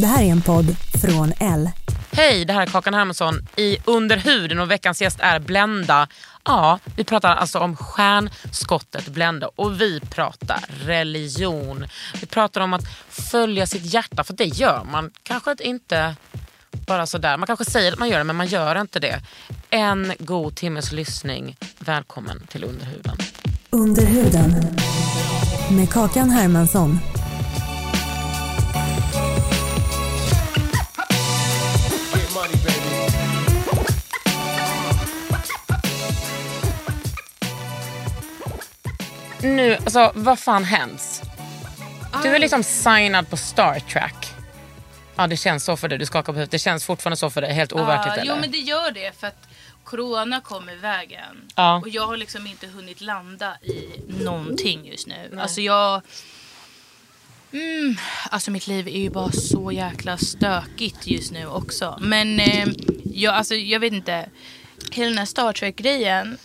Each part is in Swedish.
Det här är en podd från L. Hej, det här är Kakan Hermansson i Under huden och veckans gäst är Blenda. Ja, vi pratar alltså om stjärnskottet Blenda och vi pratar religion. Vi pratar om att följa sitt hjärta, för det gör man kanske inte bara sådär. Man kanske säger att man gör det, men man gör inte det. En god timmes lyssning. Välkommen till Under huden. Under huden. Med Kakan Hermansson. Nu, alltså vad fan händs? Du är liksom signad på Star Trek. Ja, det känns så för dig. Du skakar på huvudet. Det känns fortfarande så för dig. Helt overkligt Ja, eller? jo men det gör det för att corona kom i vägen. Ja. Och jag har liksom inte hunnit landa i någonting just nu. Alltså jag... Mm, alltså mitt liv är ju bara så jäkla stökigt just nu också. Men eh, jag, alltså, jag vet inte. Hela den här Star Trek-grejen.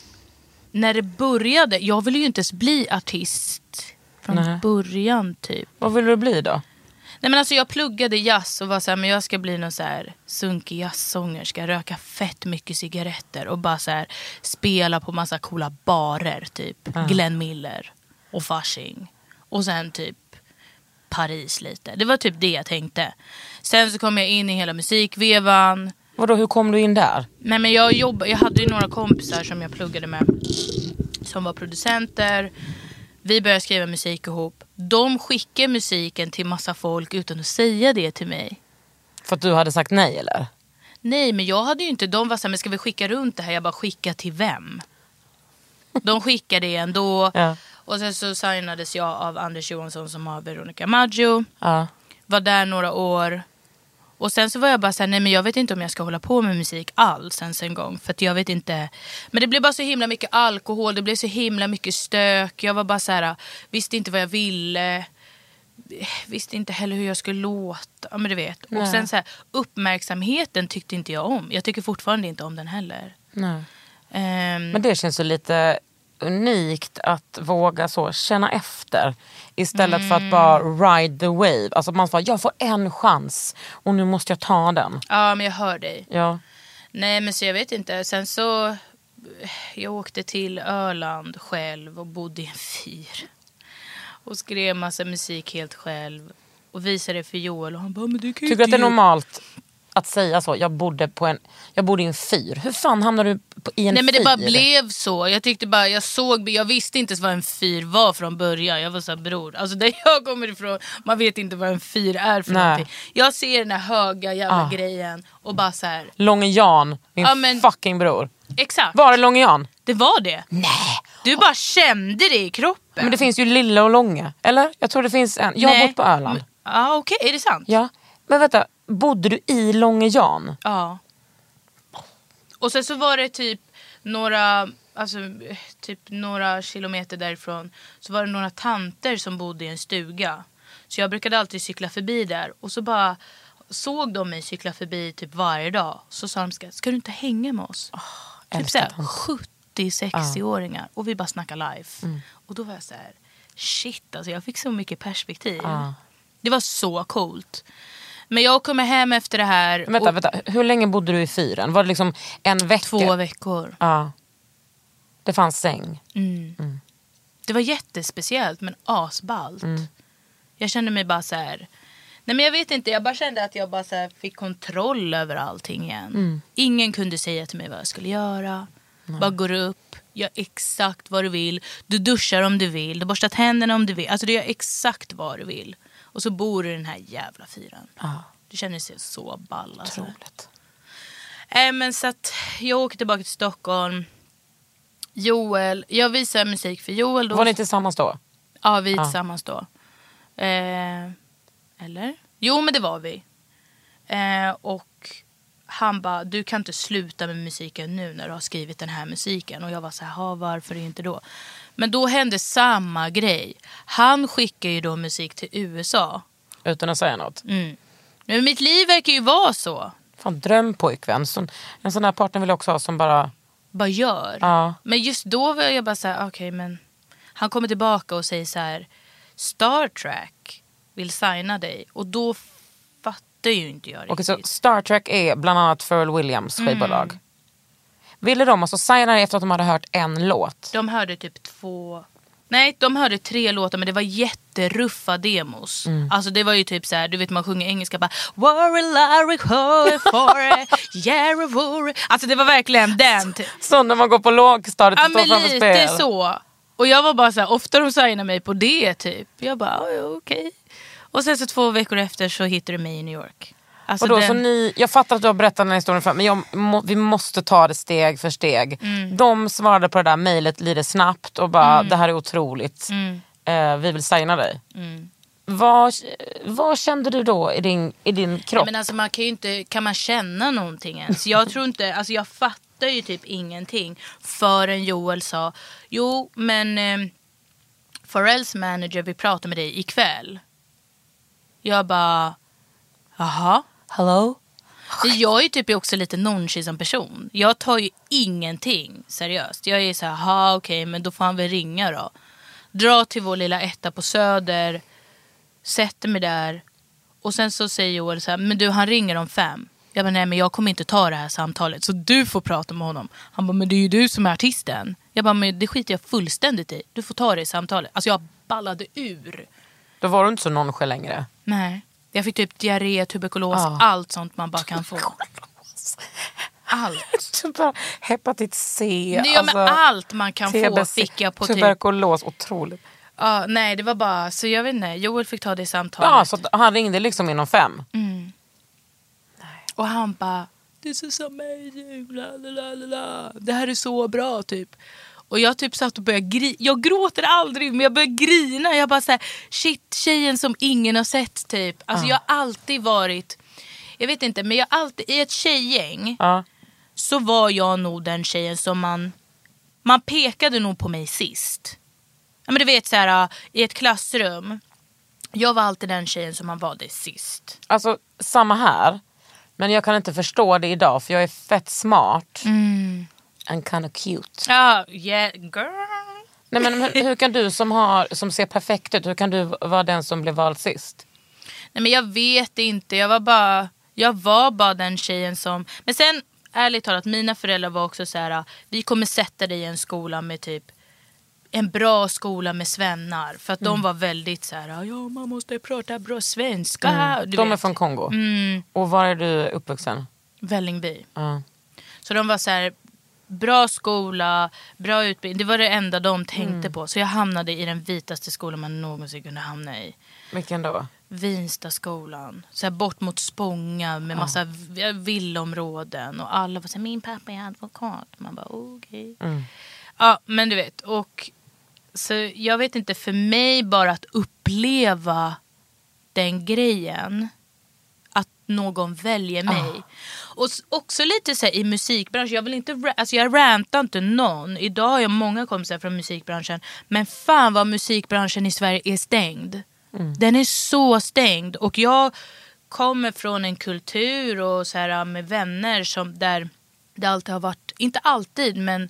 När det började. Jag ville ju inte ens bli artist från Nej. början typ. Vad vill du bli då? Nej men alltså jag pluggade jazz och var så här, men jag ska bli någon så här sunkig jazzsångerska, röka fett mycket cigaretter och bara så här spela på massa coola barer typ. Glenn Miller och Fasching. Och sen typ Paris lite. Det var typ det jag tänkte. Sen så kom jag in i hela musikvevan. Vadå, hur kom du in där? Nej men jag, jobb, jag hade ju några kompisar som jag pluggade med. Som var producenter. Vi började skriva musik ihop. De skickade musiken till massa folk utan att säga det till mig. För att du hade sagt nej eller? Nej men jag hade ju inte, de var såhär, men ska vi skicka runt det här? Jag bara, skicka till vem? De skickade det ändå. Ja. Och sen så signades jag av Anders Johansson som har Veronica Maggio. Ja. Var där några år. Och sen så var jag bara såhär, nej men jag vet inte om jag ska hålla på med musik alls ens en gång. För att jag vet inte. Men det blev bara så himla mycket alkohol, det blev så himla mycket stök. Jag var bara såhär, visste inte vad jag ville. Visste inte heller hur jag skulle låta. Ja men du vet. Och sen så här, uppmärksamheten tyckte inte jag om. Jag tycker fortfarande inte om den heller. Nej. Ehm, Men det känns ju lite unikt att våga så känna efter. Istället för att bara ride the wave. Alltså man får, jag får en chans och nu måste jag ta den. Ja men jag hör dig. Ja. Nej men så jag vet inte. Sen så jag åkte till Öland själv och bodde i en fyr. Och skrev massa musik helt själv. Och visade det för Joel och han bara men du kan Tycker du att det är normalt att säga så? Jag bodde, på en, jag bodde i en fyr. Hur fan hamnade du på, i en Nej men fyr? det bara blev så. Jag tyckte bara, jag såg, jag visste inte ens vad en fyr var från början. Jag var så här, bror, alltså där jag kommer ifrån, man vet inte vad en fyr är för Nej. någonting. Jag ser den här höga jävla Ah. grejen och bara så här. Långe Jan, min Ja, men- fucking bror. exakt. Var det Långe Jan? Det var det. Nej. Du bara kände det i kroppen. Men det finns ju Lille och Långe. Eller? Jag tror det finns en. Jag har Nej. bott på Öland. Men- Ja okej, är det sant? Ja. Men vänta, bodde du i Långe Jan? Ja. Och sen så var det typ några, alltså, typ några kilometer därifrån så var det några tanter som bodde i en stuga. Så jag brukade alltid cykla förbi där och så bara såg de mig cykla förbi typ varje dag. Så sa de, ska, ska du inte hänga med oss? typ älskar såhär 70-60-åringar och vi bara snackar life. Och då var jag så här, shit alltså jag fick så mycket perspektiv. Det var så coolt. Men jag kommer hem efter det här. Men Vänta, och- vänta. Hur länge bodde du i fyren? Var det liksom en vecka? Två veckor. Ja. Det fanns säng. Det var jättespeciellt men asballt. Jag kände mig bara så här. Nej men jag vet inte, jag bara kände att jag bara så fick kontroll över allting igen. Mm. Ingen kunde säga till mig vad jag skulle göra. Bara går upp, gör exakt vad du vill. Du duschar om du vill, du borstar tänderna om du vill. Alltså du gör exakt vad du vill. Och så bor du i den här jävla fyran. Ja, Det kändes så ball alltså. otroligt. Nej men så att jag åker tillbaka till Stockholm. Joel, jag visar musik för Joel då. Var ni tillsammans då? Ja, vi är tillsammans då. Eh, eller? Jo, men det var vi. Eh, och han bara, du kan inte sluta med musiken nu när du har skrivit den här musiken. Och jag var så här, "Ha, varför inte då? Men då hände samma grej. Han skickar ju då musik till USA. Utan att säga något. Mm. Men mitt liv verkar ju vara så. Fan, drömpojkvän. Sån, en sån här partner vill jag också ha som bara... Bara gör. Ja. Men just då var jag bara så här, okej men. Han kommer tillbaka och säger så här, Star Trek vill signa dig. Och då fattar ju inte jag Okej, så riktigt. Star Trek är bland annat Pharrell Williams Mm. Ville de alltså signa efter att de hade hört en låt? De hörde typ två... Nej, de hörde tre låtar men det var jätteruffa demos. Mm. Alltså det var ju typ så här, du vet man sjunger engelska bara Worry Larry Hoy for yeah worry. Alltså det var verkligen den. typ. Så när man går på lågstadiet Ja och står men framför lite spel. så. Och jag var bara så här, ofta de signar mig på det typ. Jag bara, "Ja, ja, okej. Och sen så två veckor efter så hittade du mig i New York. Alltså Och då, den, så ni, jag fattar att du har berättat den här historien för men jag, må, vi måste ta det steg för steg. Mm. De svarade på det där mejlet lite snabbt och bara det här är otroligt. Mm. Eh, vi vill signa dig. Vad, vad kände du då i din, i din Nej, kropp? men alltså man kan ju inte, kan man känna någonting ens? Jag tror inte, alltså jag fattar ju typ ingenting. Förrän Joel sa, jo men eh, Pharrells manager vill prata med dig ikväll. Jag bara, jaha. Hello? Jag är typ också lite nonchalant som person. Jag tar ju ingenting seriöst. Jag är så här, ha okej men då får han väl ringa då. Dra till vår lilla etta på Söder. Sätter mig där. Och sen så säger Joel så här, men du han ringer om fem. Jag bara, nej men jag kommer inte ta det här samtalet så du får prata med honom. Han bara, men det är ju du som är artisten. Jag bara, men det skiter jag fullständigt i. Du får ta det i samtalet. Alltså jag ballade ur. Då var du inte så nonchalant längre. Nej. Jag fick typ diarré, tuberkulos, Ja. allt sånt man bara kan få. Allt. Hepatit C. Nej, ja, men allt man kan få TBC, fick jag på typ... Tuberkulos, otroligt. Ja, nej, det var bara... Så jag vet inte. Joel fick ta det samtalet. Ja, så han ringde liksom inom fem. Och han bara... This is amazing. La, la, la, la. Det här är så bra, typ. Och jag typ satt och började grina. Jag gråter aldrig, men jag började grina. Jag bara såhär, shit, tjejen som ingen har sett, typ. Alltså jag har alltid varit... Jag vet inte, men jag alltid... I ett tjejgäng Ja. så var jag nog den tjejen som man... Man pekade nog på mig sist. Ja, men du vet så här, i ett klassrum. Jag var alltid den tjejen som man valde sist. Alltså samma här. Men jag kan inte förstå det idag för jag är fett smart. Mm. And kind of cute. Ja, yeah, girl. Nej, men hur, hur kan du som, har, som ser perfekt ut, hur kan du vara den som blev vald sist? Nej men jag vet inte. Jag var bara, jag var bara den tjejen som... Men sen, ärligt talat, mina föräldrar var också så här. Vi kommer sätta dig i en skola med typ en bra skola med svennar. För att de var väldigt så här, ja man måste prata bra svenska. Du De är vet. från Kongo. Mm, Och var är du uppvuxen? Vällingby. Så de var så här, bra skola, bra utbildning. Det var det enda de tänkte på. Så jag hamnade i den vitaste skolan man någonsin kunde hamna i. Vilken då? Vinstaskolan. Så här bort mot Spånga med massa v- villområden. Och alla var så här, min pappa är advokat. Man bara, okej. Ja, men du vet. Och så jag vet inte, för mig bara att uppleva den grejen. Att någon väljer mig. Och också lite så här, i musikbranschen. Jag vill inte alltså jag rantar inte någon. Idag har jag många kompisar från musikbranschen. Men fan vad musikbranschen i Sverige är stängd. Den är så stängd. Och jag kommer från en kultur och så här, med vänner som där det alltid har varit, inte alltid men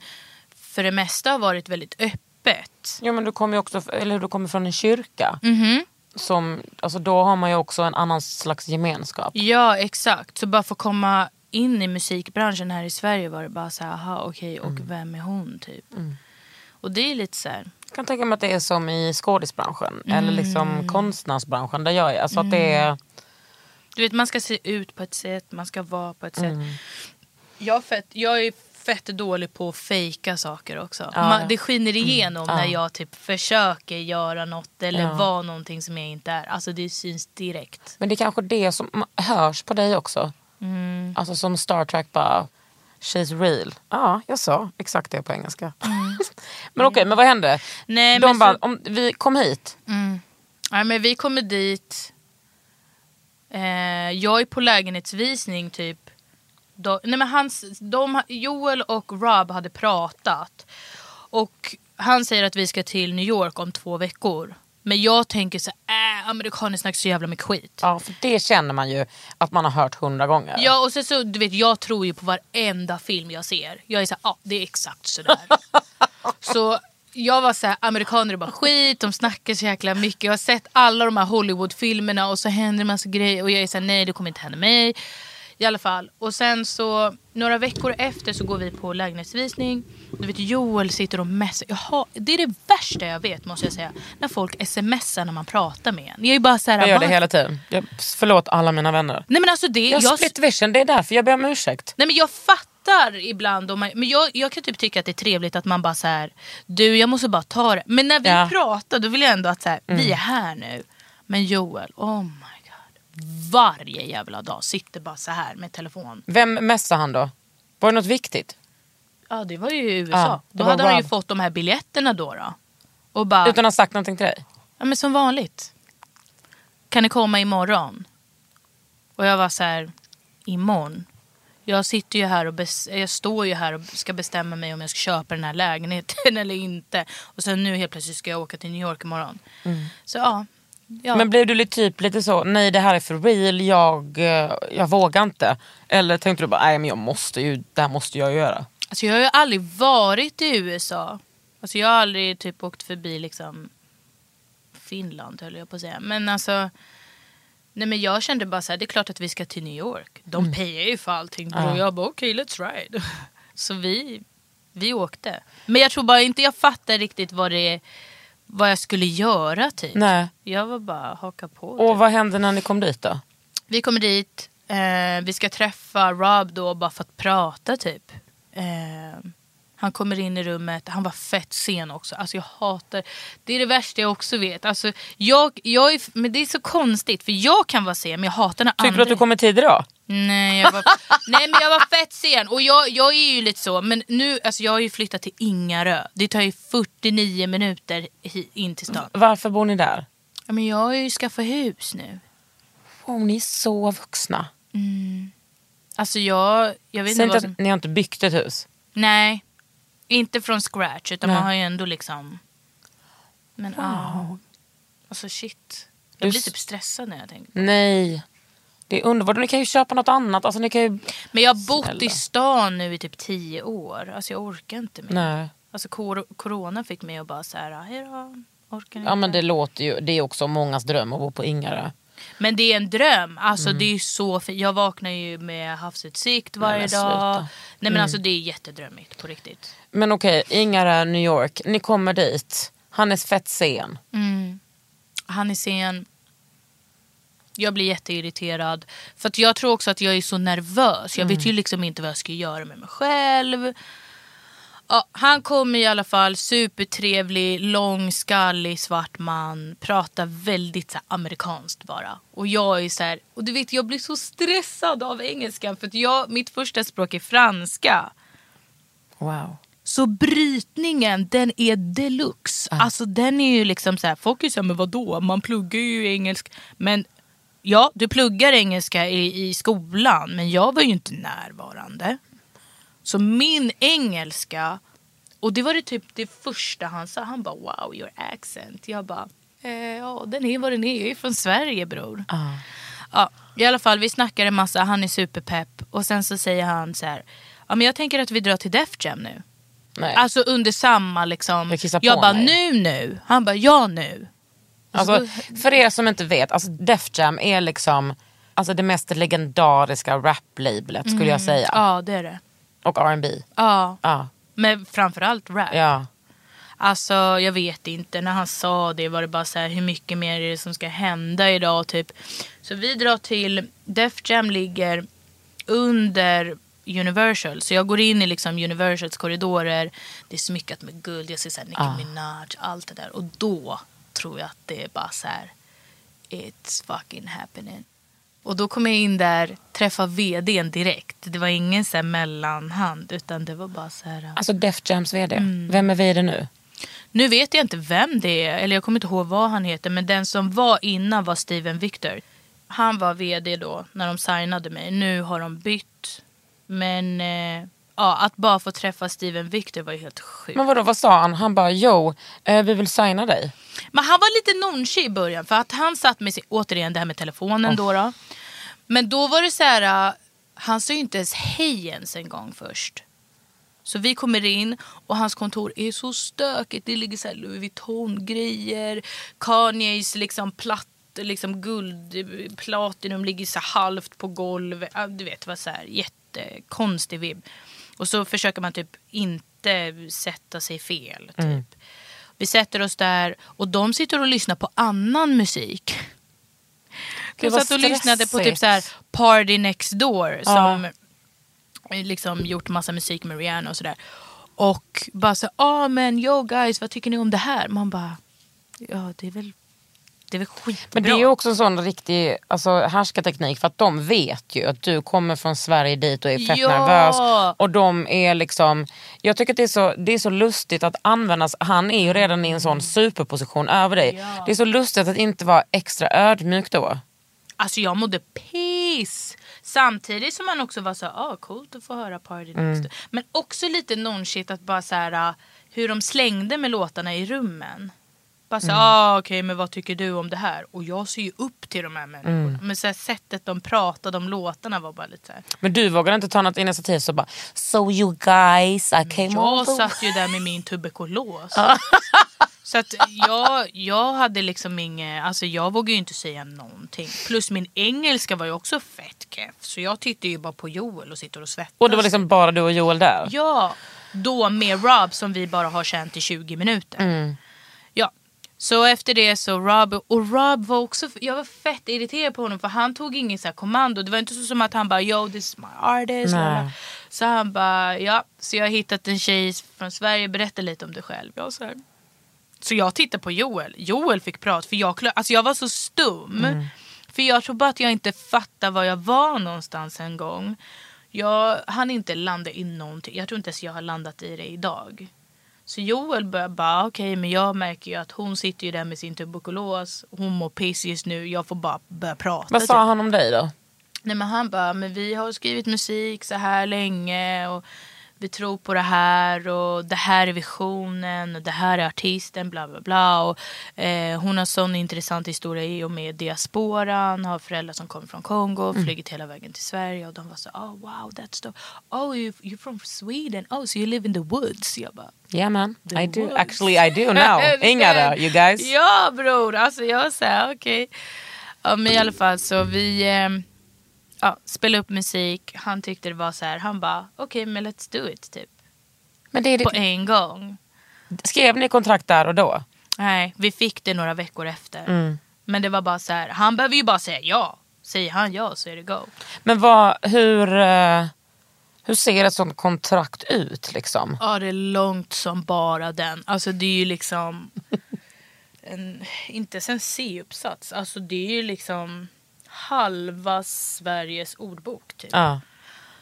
för det mesta har varit väldigt öppet. Jo men du kommer ju också, eller du kommer från en kyrka. Mhm. Som, alltså då har man ju också en annan slags gemenskap. Ja exakt, så bara få komma in i musikbranschen här i Sverige var det bara så här, aha okej och vem är hon typ. Och det är lite så här, kan tänka mig att det är som i skådisbranschen eller Mm. liksom konstnärsbranschen där jag är. Alltså att det är... Du vet, man ska se ut på ett sätt, man ska vara på ett Mm. sätt. Jag, är fett, jag är fett dålig på att fejka saker också. Ja. Man, det skiner igenom Mm. när Ja. jag typ försöker göra något eller Ja. vara någonting som jag inte är. Alltså det syns direkt. Men det är kanske det som hörs på dig också. Mm. Alltså som Star Trek bara, she's real. Ja, jag sa exakt det på engelska. men okej, men vad hände? Mm. Nej, De men bara, så- om vi kom hit. Nej, men vi kommer dit. Eh, jag är på lägenhetsvisning typ. Då, nej, men hans, de, Joel och Rob hade pratat. Och han säger att vi ska till New York om två veckor. Men jag tänker så äh, amerikaner snackar så jävla mycket skit. Ja, för det känner man ju att man har hört hundra gånger. Ja och sen så, du vet jag tror ju på varenda film jag ser. Jag är såhär, ja ah, det är exakt sådär. så jag var såhär, amerikaner är bara skit, de snackar så jäkla mycket. Jag har sett alla de här Hollywoodfilmerna och så händer det massa grejer och jag är såhär, nej det kommer inte hända mig. I alla fall. Och sen så några veckor efter så går vi på lägenhetsvisning. Du vet Joel sitter och messar. Jaha, det är det värsta jag vet måste jag säga. När folk smsar när man pratar med en. Jag är bara såhär, Jag gör det hela tiden. Jag, förlåt alla mina vänner. Nej men alltså det, Jag har split vision, det är därför jag ber om ursäkt. Nej men jag fattar ibland, om man, men jag, jag kan typ tycka att det är trevligt att man bara så här, du jag måste bara ta det. Men när vi Ja. pratar då vill jag ändå att så här, vi är här nu. Men Joel, oh my. Varje jävla dag sitter bara så här med telefon. Vem messade han då? Var det något viktigt? Ja det var ju i USA. Ja, då hade han ju fått de här biljetterna då. då. Och bara, Utan att ha sagt någonting till dig? ja men som vanligt. Kan ni komma imorgon? Och jag var så här, imorgon? Jag sitter ju här och jag står ju här och ska bestämma mig om jag ska köpa den här lägenheten eller inte. Och sen nu helt plötsligt ska jag åka till New York imorgon. Så ja. Ja. Men blev du lite, typ lite så, nej det här är för real, jag, eh, jag vågar inte? Eller tänkte du bara, nej men jag måste ju, det här måste jag göra? Alltså jag har ju aldrig varit i USA. Alltså jag har aldrig typ åkt förbi liksom Finland höll jag på att säga. Men alltså Nej men jag kände bara så här, det är klart att vi ska till New York. De payar ju för allting. Och jag bara okej let's ride. Så vi, vi åkte. Men jag tror bara inte jag fattar riktigt vad det vad jag skulle göra typ. Nej. Jag var bara haka på. Och typ. vad hände när ni kom dit då? Vi kommer dit, eh, vi ska träffa Rob då bara för att prata typ. Eh, han kommer in i rummet, han var fett sen också. Alltså jag hatar, det är det värsta jag också vet. Alltså jag, jag är, men det är så konstigt för jag kan vara sen men jag hatar när Tycker andra... du att du kommer tidigare då? Nej, jag var, nej men jag var fett sen och jag, jag är ju lite så. Men nu, alltså jag har ju flyttat till Ingarö. Det tar ju 49 minuter in till stan. Varför bor ni där? Ja, men jag har ju skaffat hus nu. Oh, ni är så vuxna. Alltså jag, jag vet Säg inte vad att som... ni har inte byggt ett hus. Nej, inte från scratch utan Nej. man har ju ändå liksom... Men wow. Alltså shit. Jag blir typ stressad när jag tänker. Nej. Det är underbart. Ni kan ju köpa något annat. Alltså, ni kan ju... Men jag har bott Snälla. i stan nu i typ tio år. Alltså jag orkar inte mer. Nej. Alltså kor- corona fick mig att bara så här, hej då. Orkar inte. Ja men det låter ju, det är också mångas dröm att bo på Ingarö. Men det är en dröm. Alltså det är så fint. Jag vaknar ju med havsutsikt varje sluta. dag. Nej men alltså det är jättedrömmigt på riktigt. Men okej, Ingarö, New York. Ni kommer dit. Han är fett sen. Han är sen. Jag blir jätteirriterad. För att jag tror också att jag är så nervös. Jag vet ju liksom inte vad jag ska göra med mig själv. Ja, han kommer i alla fall, supertrevlig, lång, skallig, svart man. Pratar väldigt så här, amerikanskt bara. Och jag är så här, och du vet jag blir så stressad av engelskan. För att jag, mitt första språk är franska. Wow. Så brytningen den är deluxe. Alltså den är ju liksom så här, folk är så här, men vadå, man pluggar ju engelsk. Men ja, du pluggar engelska i, i skolan, men jag var ju inte närvarande. Så min engelska, och det var det typ det första han sa, han bara wow your accent. Jag bara, eh, ja den är vad den är, jag är från Sverige bror. Ja, I alla fall, vi snackar en massa, han är superpepp. Och sen så säger han så här, ja men jag tänker att vi drar till Def Jam nu. Nej. Alltså under samma liksom. Jag Jag bara mig. nu nu. Han bara ja nu. Alltså, för er som inte vet, alltså Def Jam är liksom alltså det mest legendariska rap-labelet skulle jag säga. Ja det är det. Och R&B. Ja. Ja. Men framförallt rap. ja. Alltså jag vet inte. När han sa det var det bara så här hur mycket mer är det som ska hända idag typ. Så vi drar till Def Jam ligger under Universal. Så jag går in i liksom Universals korridorer. Det är smyckat med guld. Jag ser så här Nicki Ah. Minaj, allt det där. Och då tror jag att det är bara så här. It's fucking happening. Och då kom jag in där, träffade vdn direkt. Det var ingen så mellanhand utan det var bara så här. Alltså Def Jams vd. Mm. Vem är vd nu? Nu vet jag inte vem det är, eller jag kommer inte ihåg vad han heter. Men den som var innan var Steven Victor. Han var vd då när de signade mig. Nu har de bytt. Men eh, ja, att bara få träffa Steven Victor var ju helt sjukt. Men vadå, vad sa han? Han bara, jo, eh, vi vill signa dig. Men han var lite nonchig i början för att han satt med sin, återigen det här med telefonen då, då. Men då var det så här, äh, han sa ju inte ens hej ens en gång först. Så vi kommer in och hans kontor är så stökigt. Det ligger så här Louis Vuitton-grejer, Kanyes liksom platt, liksom guld, platinum ligger så halvt på golvet. Ja, Du vet, var så här jättekonstig vibb. Och så försöker man typ inte sätta sig fel. Typ. Vi sätter oss där och de sitter och lyssnar på annan musik. De satt och lyssnade på typ så här Party Next Door Ja. som liksom gjort massa musik med Rihanna och sådär. Och bara så, ah men yo guys vad tycker ni om det här? Man bara, ja det är väl, det är väl skitbra. Men det är ju också en sån riktig alltså, härskarteknik för att de vet ju att du kommer från Sverige dit och är fett Ja. nervös. Och de är liksom, jag tycker att det är, så, det är så lustigt att användas, han är ju redan i en sån superposition över dig. Ja. Det är så lustigt att inte vara extra ödmjuk då. Alltså jag mådde piss. Samtidigt som man också var så ah coolt att få höra Party Mm. Men också lite nonchigt att bara så här ah, hur de slängde med låtarna i rummen. Bara så Mm. ah okej men vad tycker du om det här? Och jag ser ju upp till de här människorna. Mm. Men så här, sättet de pratade om låtarna var bara lite så här. Men du vågar inte ta något initiativ så bara, so you guys I came Jag over. satt ju där med min tuberkulos. Så att jag, jag hade liksom inget, alltså jag vågade ju inte säga någonting. Plus min engelska var ju också fett keff. Så jag tittade ju bara på Joel och sitter och svettas. Och det var liksom bara du och Joel där? Ja, då med Rob som vi bara har känt i 20 minuter. Mm. Så efter det så Rob, och Rob var också, jag var fett irriterad på honom för han tog ingen så kommando. Det var inte så som att han bara yo this is my artist. Nej. Så han bara ja, så jag har hittat en tjej från Sverige, berätta lite om dig själv. Jag så, här. så jag tittade på Joel, Joel fick prata för jag, alltså jag var så stum. Mm. För jag tror bara att jag inte fattade var jag var någonstans en gång. Jag hann inte landa i någonting. Jag tror inte ens jag har landat i det idag. Så Joel började bara, okej men jag märker ju att hon sitter ju där med sin tuberkulos. Hon mår piss just nu. Jag får bara börja prata. Vad typ. sa han om dig då? Nej men han bara, men vi har skrivit musik så här länge och vi tror på det här och det här är visionen och det här är artisten bla bla bla. Och, eh, hon har sån intressant historia i och med diasporan, har föräldrar som kommer från Kongo, flugit hela vägen till Sverige och de var så oh wow that's the, oh you, you're from Sweden, oh so you live in the woods. Jag bara, Yeah man, The I do. woods. Actually I do now. Inga där, you guys. Ja bror, alltså jag såhär okej. Ja men i alla fall så vi eh, ja, spelade upp musik. Han tyckte det var så här. han bara okej men let's do it typ. Men det är På det, en gång. skrev ni kontrakt där och då? Nej, vi fick det några veckor efter. Mm. Men det var bara så här. han behöver ju bara säga ja. Säger han ja så är det go. Men vad, hur, eh, hur ser ett sånt kontrakt ut liksom? Ja det är långt som bara den. Alltså det är ju liksom en, inte ens en C-uppsats. Alltså det är ju liksom halva Sveriges ordbok typ. Ja.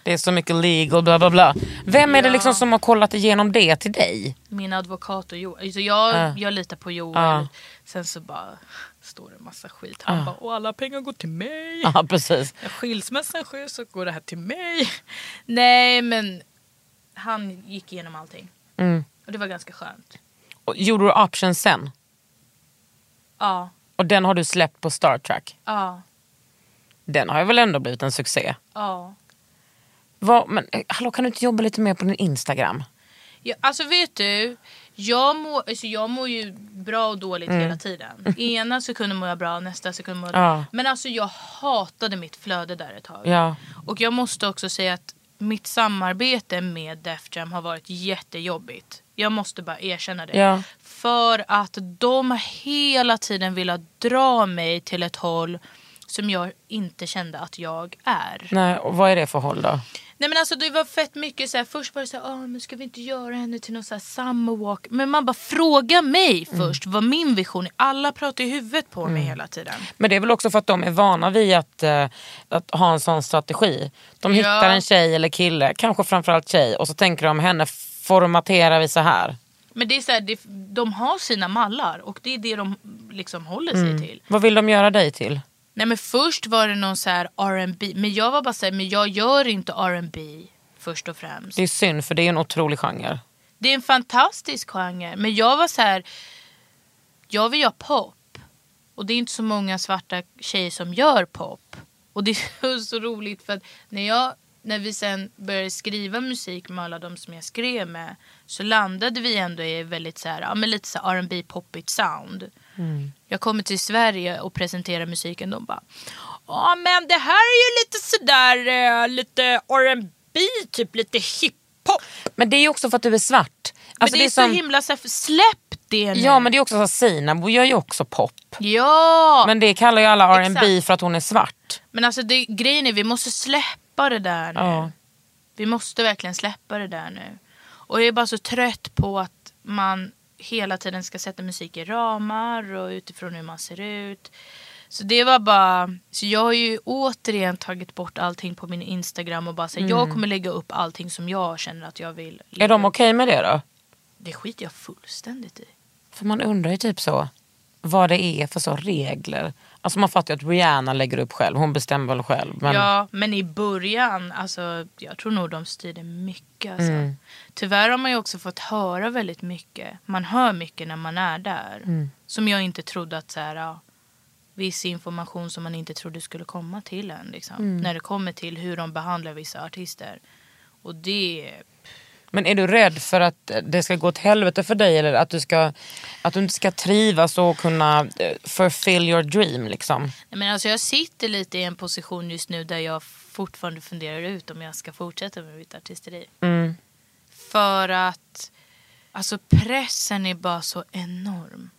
Det är så mycket legal bla bla bla. Vem är det liksom som har kollat igenom det till dig? Min advokat och Joel. Alltså jag, Ja. jag litar på Joel. Sen så bara står det en massa skit. Han Ja. bara, och alla pengar går till mig. Ja precis. När skilsmässan sker så går det här till mig. Nej men han gick igenom allting. Mm. Och det var ganska skönt. Och gjorde du option sen? Ja, Och den har du släppt på Star Trek? ja, Den har ju väl ändå blivit en succé? ja. Vad, men hallå kan du inte jobba lite mer på din Instagram? Ja, alltså vet du, jag mår, alltså jag mår ju bra och dåligt hela tiden. Ena sekunden mår jag bra, nästa sekund mår jag Mm. Ja. Men alltså jag hatade mitt flöde där ett tag. Ja. Och jag måste också säga att mitt samarbete med Def Jam har varit jättejobbigt. Jag måste bara erkänna det. Ja. För att de hela tiden velat dra mig till ett håll som jag inte kände att jag är. Nej, och vad är det för håll då? Nej men alltså det var fett mycket så här, först var det så här, "Åh, men ska vi inte göra henne till någon så här summer walk? Men man bara fråga mig Mm. först vad min vision är. Alla pratar i huvudet på mig hela tiden. Men det är väl också för att de är vana vid att, eh, att ha en sån strategi. De hittar en tjej eller kille, kanske framförallt tjej, och så tänker de henne formaterar vi så här. Men det är så här, det, de har sina mallar och det är det de liksom håller sig Mm. till. Vad vill de göra dig till? Nej men först var det någon så här R&B men jag var bara så här, men jag gör inte R&B först och främst. Det är synd för det är en otrolig genre. Det är en fantastisk genre. Men jag var så här. Jag vill göra pop. Och det är inte så många svarta tjejer som gör pop. Och det är så roligt för att när, jag, när vi sen började skriva musik med alla de som jag skrev med. Så landade vi ändå i väldigt så här, ja, men lite så här R&B poppigt sound. Jag kommer till Sverige och presenterar musiken. De bara. Ja men det här är ju lite sådär eh, lite R&B typ lite hiphop. Men det är ju också för att du är svart. Alltså, men det är, som, så himla så här, släpp det nu. Ja men det är också så att Seinabo gör ju också pop. Ja! Men, Men det kallar ju alla R&B för att hon är svart. alltså det, grejen är vi måste släppa det där nu. Ja. Vi måste verkligen släppa det där nu. Och jag är bara så trött på att man hela tiden ska sätta musik i ramar och utifrån hur man ser ut. Så det var bara, så jag har ju återigen tagit bort allting på min Instagram och bara sagt jag kommer lägga upp allting som jag känner att jag vill. Är de okej med det då? Det skiter jag fullständigt i. För man undrar ju typ så vad det är för så regler. Alltså man fattar ju att Rihanna lägger upp själv, hon bestämmer väl själv. Men Ja, men i början, alltså, jag tror nog de styrde mycket. Alltså. Mm. Tyvärr har man ju också fått höra väldigt mycket. Man hör mycket när man är där. Mm. Som jag inte trodde att så här, ja, viss information som man inte trodde skulle komma till en. Liksom, Mm. När det kommer till hur de behandlar vissa artister. Och det... Men är du rädd för att det ska gå åt helvete för dig eller att du, ska, att du inte ska trivas och kunna eh, fulfill your dream liksom? Nej, men alltså jag sitter lite i en position just nu där jag fortfarande funderar ut om jag ska fortsätta med mitt artisteri. Mm. För att alltså pressen är bara så enorm.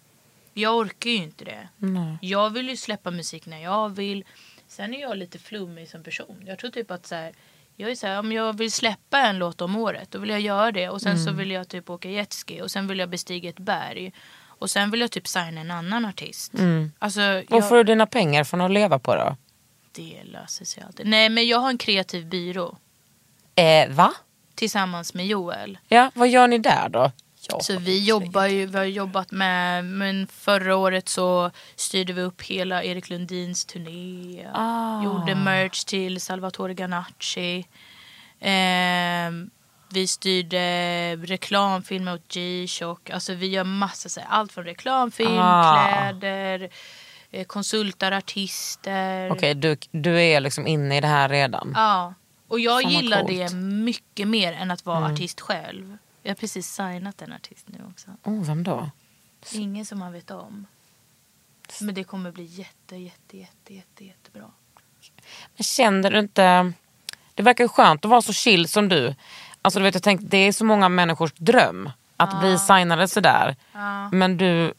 Jag orkar ju inte det. Nej. Jag vill ju släppa musik när jag vill. Sen är jag lite flummig som person. Jag tror typ att så här, jag är så här, om jag vill släppa en låt om året då vill jag göra det. Och sen så Mm. vill jag typ åka jetski och sen vill jag bestiga ett berg. Och sen vill jag typ signa en annan artist. Alltså, Var jag, får du dina pengar från att leva på då? det löser sig alltid. Nej men jag har en kreativ byrå. Eh, va? Tillsammans med Joel. Ja, vad gör ni där då? Ja. Så vi jobbar ju, vi har jobbat med, men förra året så styrde vi upp hela Erik Lundins turné. Ah. Gjorde merch till Salvatore Ganacci. Ehm, vi styrde reklamfilmer åt G-Shock. Alltså vi gör massa, så här, allt från reklamfilm, Ah. kläder, eh, konsultar artister. Okej, du, du är liksom inne i det här redan. Ja, och jag Fan, gillar. Mm. det mycket mer än att vara artist själv. Jag har precis signat en artist nu också. Oh, vem då? Ingen som man vet om. Men det kommer bli jätte, jätte, jätte, jätte, jättebra. Men känner du inte... Det verkar skönt att vara så chill som du. Alltså du vet, jag tänkte, det är så många människors dröm att bli signade sådär. Men du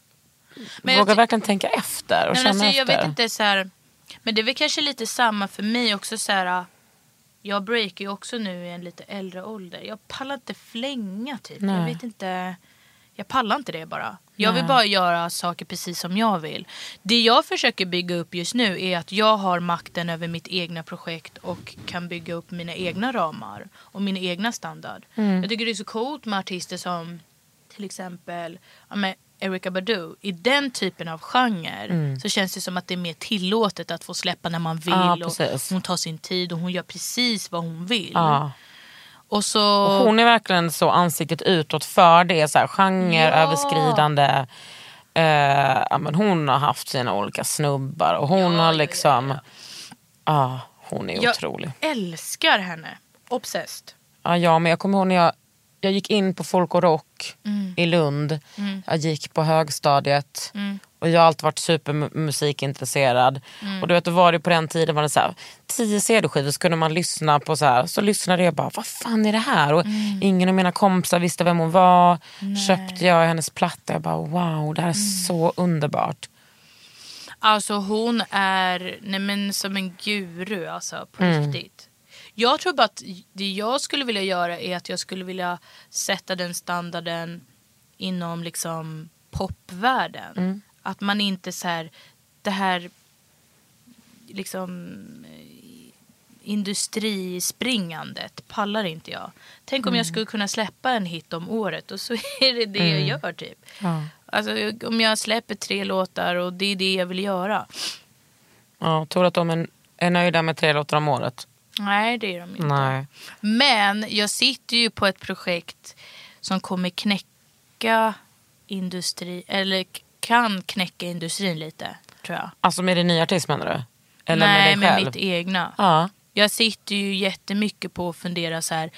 Men jag vågar verkligen tänka efter och Nej, känna men alltså, jag efter. vet inte så här, Men det är väl kanske lite samma för mig också så här. Jag breakar ju också nu i en lite äldre ålder. Jag pallar inte flänga typ. Jag Nej. vet inte. Jag pallar inte det bara. Jag vill bara göra saker precis som jag vill. Det jag försöker bygga upp just nu är att jag har makten över mitt egna projekt och kan bygga upp mina egna ramar och min egna standard. Mm. Jag tycker det är så coolt med artister som till exempel ja, Erykah Badu. I den typen av genre så känns det som att det är mer tillåtet att få släppa när man vill. Ja, och hon tar sin tid och hon gör precis vad hon vill. Ja. Och så... Och hon är verkligen så ansiktet utåt för det. Så här, genreöverskridande. Eh, ja, men hon har haft sina olika snubbar och hon Ja, har ja, liksom... ja, Ja, hon är jag otrolig. älskar henne. Obsessed. Ja, ja, men jag kommer ihåg när jag, jag gick in på Folk och Rock Mm. i Lund. Jag gick på högstadiet. Och jag har alltid varit supermusikintresserad. Mm. Och du vet, då var det på den tiden var det så här, tio CD-skivor så kunde man lyssna på så här. Så lyssnade jag bara, vad fan är det här? Och Mm. ingen av mina kompisar visste vem hon var. Köpte jag hennes platta. Jag bara, wow, det här är Mm. så underbart. Alltså hon är nej men, som en guru alltså på Mm. riktigt. Jag tror bara att det jag skulle vilja göra är att jag skulle vilja sätta den standarden inom liksom popvärlden. Mm. Att man inte så här, det här liksom eh, industrispringandet pallar inte jag. Tänk om Mm. jag skulle kunna släppa en hit om året och så är det det jag gör typ. Ja. Alltså, om jag släpper tre låtar och det är det jag vill göra. Ja, tror att de är nöjda med tre låtar om året? Nej, det är de inte. Nej. Men jag sitter ju på ett projekt som kommer knäcka industri, eller kan knäcka industrin lite, tror jag. Alltså med din nya artist menar du? Eller Nej, med dig med mitt egna. Ja. Jag sitter ju jättemycket på att fundera så här,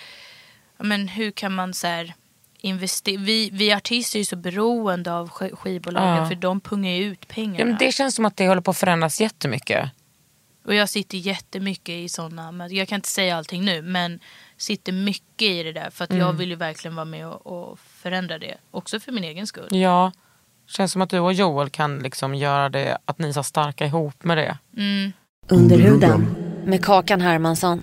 men hur kan man så här investera? Vi, vi artister är ju så beroende av sk- skivbolagen Ja. för de pungar ju ut pengarna. Ja, men det känns som att det håller på att förändras jättemycket. Och jag sitter jättemycket i sådana, men jag kan inte säga allting nu, men sitter mycket i det där för att Mm. jag vill ju verkligen vara med och, och förändra det. Också för min egen skull. Ja, känns som att du och Joel kan liksom göra det, att ni är så starka ihop med det. Under huden med Kakan Hermansson.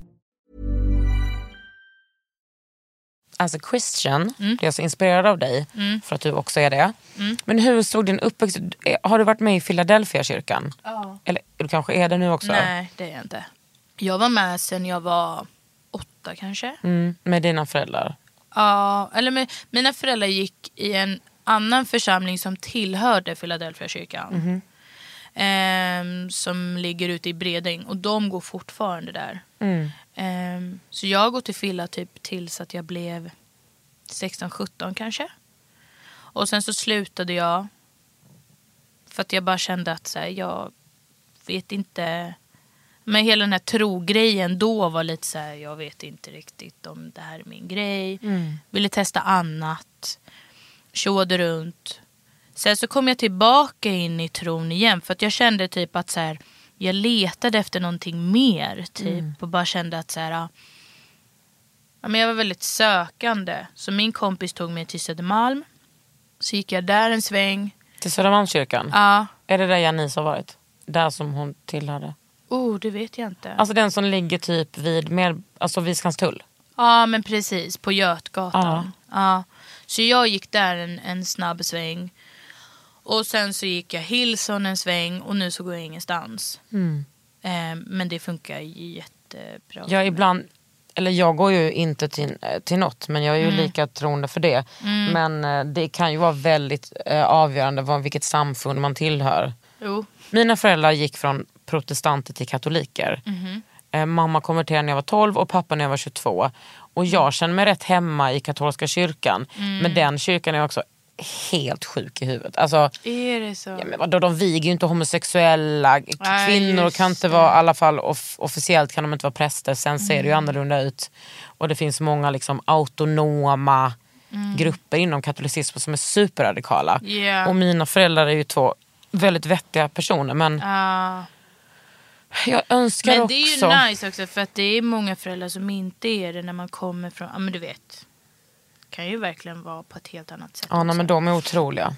As a Christian, Mm. jag är så inspirerad av dig för att du också är det. Men hur såg din uppväxt? Har du varit med i Philadelphia kyrkan? Ja. Eller du kanske är det nu också? Nej, det är jag inte. Jag var med sen jag var åtta kanske. Mm, med dina föräldrar? Ja, eller med, mina föräldrar gick i en annan församling som tillhörde Philadelphia kyrkan. Ehm, som ligger ute i Bredäng och de går fortfarande där. Mm. Ehm, så jag går till Filla typ tills att jag blev 16-17 kanske. Och sen så slutade jag. För att jag bara kände att så här, jag vet inte. Men hela den här trogrejen då var lite så här, jag vet inte riktigt om det här är min grej. Ville testa annat. Tjoade runt. Sen så kom jag tillbaka in i tron igen för att jag kände typ att så här, jag letade efter någonting mer. Typ, Och bara kände att så här, ja, men jag var väldigt sökande. Så min kompis tog mig till Södermalm. Så gick jag där en sväng. Till Södermalmskyrkan? Ja, Är det där Janice har varit? Där som hon tillhörde? oh, det vet jag inte. Alltså den som ligger typ vid, med, alltså vid Skanstull? Ja, men precis. På Götgatan. Ja. Så jag gick där en, en snabb sväng. Och sen så gick jag Hillson en sväng och nu så går jag ingenstans. Eh, men det funkar jättebra. Jag ibland, eller jag går ju inte till, eh, till något men jag är ju lika troende för det. Men eh, det kan ju vara väldigt eh, avgörande vad, vilket samfund man tillhör. Jo. Mina föräldrar gick från protestanter till katoliker. Eh, mamma konverterade när jag var 12 och pappa när jag var 22. Och jag känner mig rätt hemma i katolska kyrkan. Men den kyrkan är också helt sjuk i huvudet. Alltså, Är det så? Ja, men vadå, de viger ju inte homosexuella. Nej, Kvinnor kan inte vara, i alla fall off- officiellt kan de inte vara präster. Sen ser Mm. det ju annorlunda ut. Och det finns många liksom autonoma grupper inom katolicismen som är superradikala. Mm. Ja. Och mina föräldrar är ju två väldigt vettiga personer. Men Ja. jag önskar Men också... det är ju nice också för att det är många föräldrar som inte är det när man kommer från, ja men du vet. Kan ju verkligen vara på ett helt annat sätt. Ja, nej, men de är otroliga.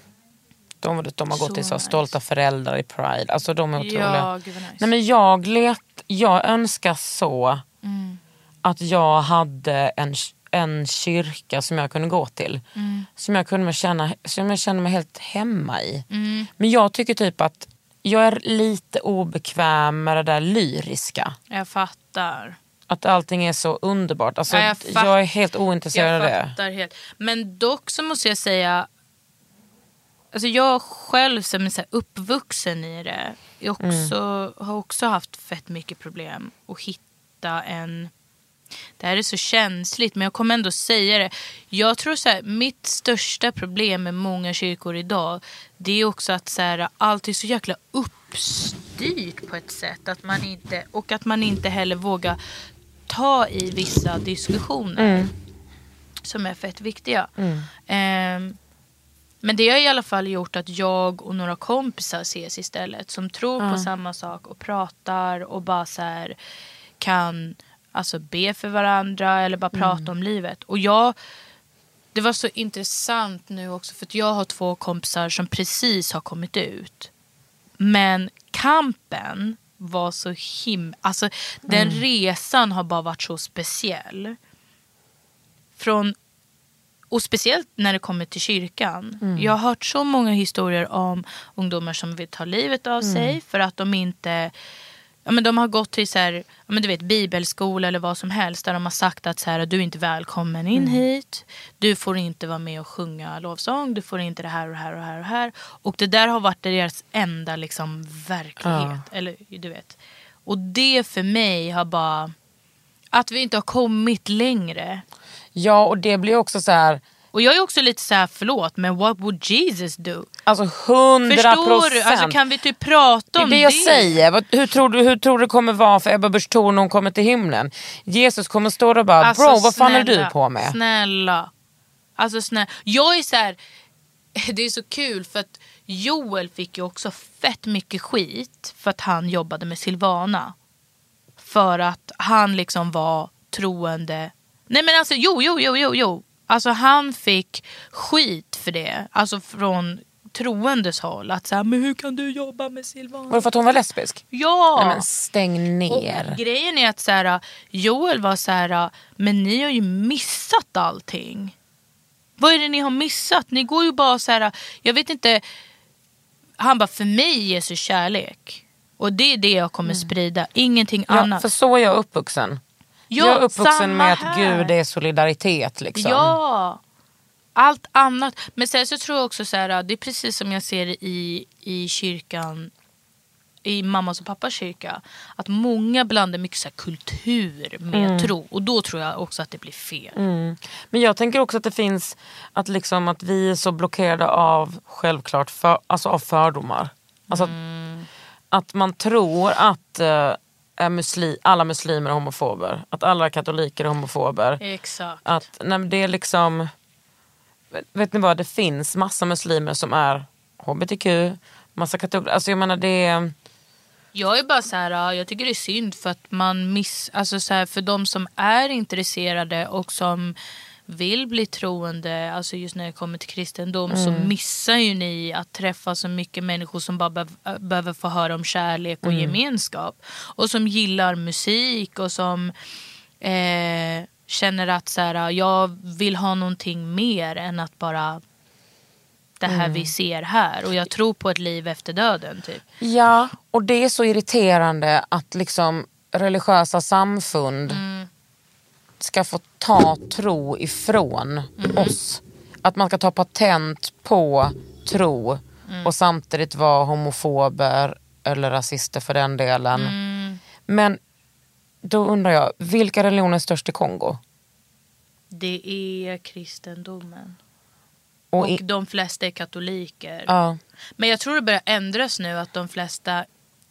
De, de har gått Så till så nice. stolta föräldrar i Pride. Alltså de är otroliga. Ja, nice. Nej, men jag, let, jag önskar så Mm. att jag hade en, en kyrka som jag kunde gå till. Mm. Som jag kunde känna, som jag känner mig helt hemma i. Mm. Men jag tycker typ att jag är lite obekväm med det där lyriska. Jag fattar. Att allting är så underbart. Alltså, Ja, jag jag, är helt ointresserad av Jag det. helt. Men dock så måste jag säga, alltså jag själv som är så uppvuxen i det, är också, har också haft fett mycket problem att hitta en det här är så känsligt men jag kommer ändå säga det. Jag tror så här, mitt största problem med många kyrkor idag det är också att så här, allt är så jäkla uppstyrt på ett sätt. Att man inte, och att man inte heller vågar ta i vissa diskussioner. Som är fett viktiga. Ehm, men det har i alla fall gjort att jag och några kompisar ses istället. Som tror på samma sak och pratar och bara så här kan alltså be för varandra eller bara prata om livet. Och jag, det var så intressant nu också för att jag har två kompisar som precis har kommit ut. Men kampen var så himla... Alltså den resan har bara varit så speciell. Från, och speciellt när det kommer till kyrkan. Jag har hört så många historier om ungdomar som vill ta livet av sig för att de inte Ja, men de har gått till så här, ja, men du vet, bibelskola eller vad som helst där de har sagt att så här, du är inte välkommen in hit. Du får inte vara med och sjunga lovsång. Du får inte det här och det här och det här. Och, här. och det där har varit deras enda liksom, verklighet. Eller, du vet. Och det för mig har bara... Att vi inte har kommit längre. Ja och det blir också så här, Och jag är också lite så här, förlåt, men what would Jesus do? alltså hundra Förstår du? Alltså, procent. kan vi typ prata Det om det det? jag säger. Vad- Hur tror, du, hur tror du det kommer vara för Ebba Busch Thor när hon kommer till himlen? Jesus kommer stå där och bara, Alltså, bro vad fan är du snälla, på med? Snälla. Alltså snälla. Jag är så här, det är så kul för att Joel fick ju också fett mycket skit för att han jobbade med Silvana. För att han liksom var troende. Nej men alltså jo, jo, jo, jo, jo. Alltså han fick skit för det. Alltså från troendes håll. Att så här, men hur kan du jobba med Silvana? Var det för att hon var lesbisk? Ja! Nej men stäng ner. Och grejen är att så här, Joel var så här, men ni har ju missat allting. Vad är det ni har missat? Ni går ju bara så här, jag vet inte. Han bara, för mig är Jesus kärlek. Och det är det jag kommer sprida, ingenting Mm. Ja, annat. för så är jag uppvuxen. Ja, jag är uppvuxen med att här. Gud är solidaritet. Liksom. Ja, allt annat. Men sen så tror jag också så här, det är precis som jag ser i, i kyrkan, i mammas och pappas kyrka. Att många blandar mycket så kultur med tro. Och då tror jag också att det blir fel. Men jag tänker också att det finns att, liksom, att vi är så blockerade av självklart för, alltså av fördomar. Alltså Mm. att, att man tror att är musli, alla muslimer är homofober. Att alla katoliker är homofober. Exakt. Att nej, det är liksom... Vet ni vad, det finns massa muslimer som är hbtq, massa katoliker. Alltså jag menar det är... Jag är bara så här, jag tycker det är synd för att man miss, alltså så här, för de som är intresserade och som vill bli troende, alltså just när det kommer till kristendom så missar ju ni att träffa så mycket människor som bara bev- behöver få höra om kärlek och gemenskap. Och som gillar musik och som eh, känner att så här, jag vill ha någonting mer än att bara det här vi ser här. Och jag tror på ett liv efter döden typ. Ja, och det är så irriterande att liksom religiösa samfund ska få ta tro ifrån oss. Att man ska ta patent på tro och samtidigt vara homofober eller rasister för den delen. Men då undrar jag, vilka religioner är störst i Kongo? Det är kristendomen. Och Och, i- de flesta är katoliker. Ja, Men jag tror det börjar ändras nu att de flesta...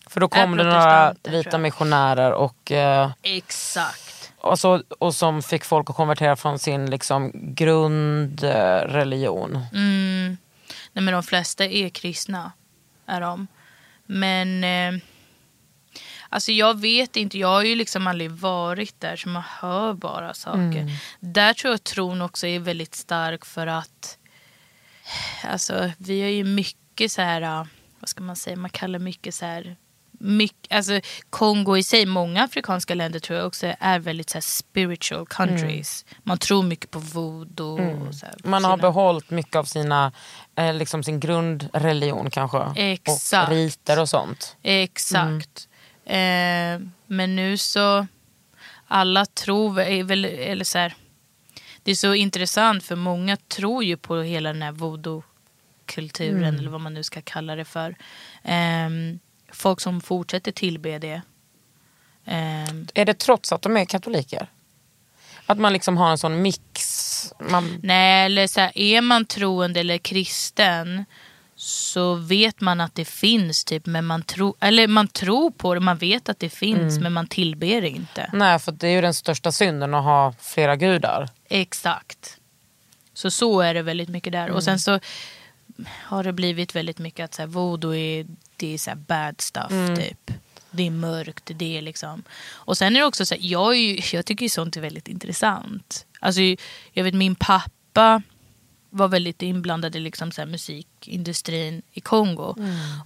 för då kom det några vita missionärer och eh, Exakt. Och, så, och som fick folk att konvertera från sin liksom, grundreligion. Mm. Nej men de flesta är kristna. Är de. Men... Eh, Alltså jag vet inte, jag har ju liksom aldrig varit där så man hör bara saker. Mm. Där tror jag tron också är väldigt stark för att alltså vi har ju mycket så här, äh, vad ska man säga, man kallar mycket så här mycket, alltså Kongo i sig, många afrikanska länder tror jag också är väldigt så här spiritual countries. Man tror mycket på voodoo. Och så här, Mm. Man har sina- behållit mycket av sina, eh, liksom sin grundreligion kanske. Exakt. Och riter och sånt. Exakt. Eh, men nu så, alla tror är väl, eller så här, det är så intressant för många tror ju på hela den här voodoo-kulturen eller vad man nu ska kalla det för. Ehm, folk som fortsätter tillbe det. Ehm, Är det trots att de är katoliker? Att man liksom har en sån mix? Man, Nej, eller så här, är man troende eller kristen så vet man att det finns, typ, men man, tro, eller man tror på det, man vet att det finns, men man tillber det inte. nej, för det är ju den största synden att ha flera gudar. Exakt. Så så är det väldigt mycket där. Och sen så har det blivit väldigt mycket att så här, voodoo är, det är så bad stuff typ. Det är mörkt, det är liksom. Och sen är det också så här, jag, ju, jag tycker ju sånt är väldigt intressant. Alltså jag vet min pappa var väldigt inblandad i liksom så här musikindustrin i Kongo.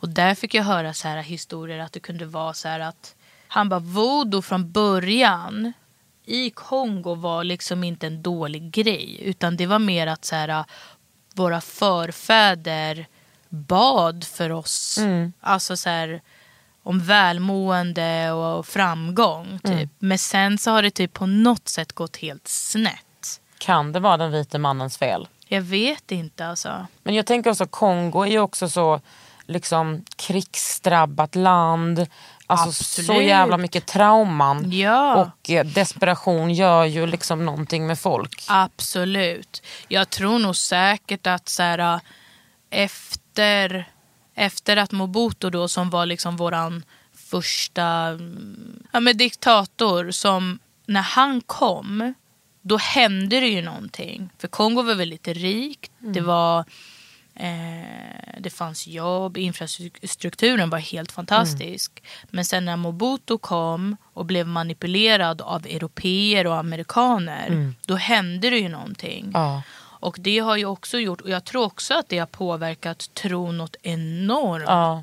Och där fick jag höra så här historier att det kunde vara så här att han bara voodoo från början i Kongo var liksom inte en dålig grej. Utan det var mer att så här, våra förfäder bad för oss. Alltså så här, om välmående och framgång. Typ. Men sen så har det typ på något sätt gått helt snett. Kan det vara den vite mannens fel? Jag vet inte alltså. Men jag tänker också Kongo är ju också så liksom krigsdrabbat land. Alltså så Absolut. jävla mycket trauman. Ja. Och eh, desperation gör ju liksom någonting med folk. Absolut. Jag tror nog säkert att så här, efter, efter att Mobutu då som var liksom våran första mm, ja, men diktator som när han kom då hände det ju någonting. För Kongo var väldigt rikt. Det var Eh, det fanns jobb, infrastrukturen var helt fantastisk. Men sen när Mobutu kom och blev manipulerad av europeer och amerikaner, då hände det ju någonting. Ja. Och det har ju också gjort, och jag tror också att det har påverkat tron något enormt. Ja.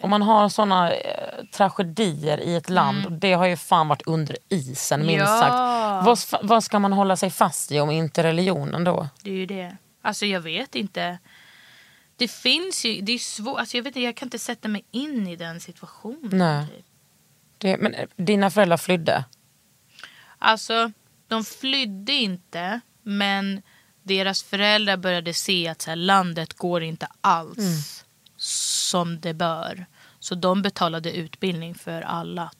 Och man har såna eh, tragedier i ett land och det har ju fan varit under isen minst Ja. sagt. Vad, vad ska man hålla sig fast i om inte religionen då? Det är ju det. Alltså jag vet inte. Det finns ju, det är svårt, alltså jag vet inte, jag kan inte sätta mig in i den situationen. Nej. Typ. Det, men eh, dina föräldrar flydde? Alltså, de flydde inte, men deras föräldrar började se att så här, landet går inte alls som det bör. Så de betalade utbildning för alla.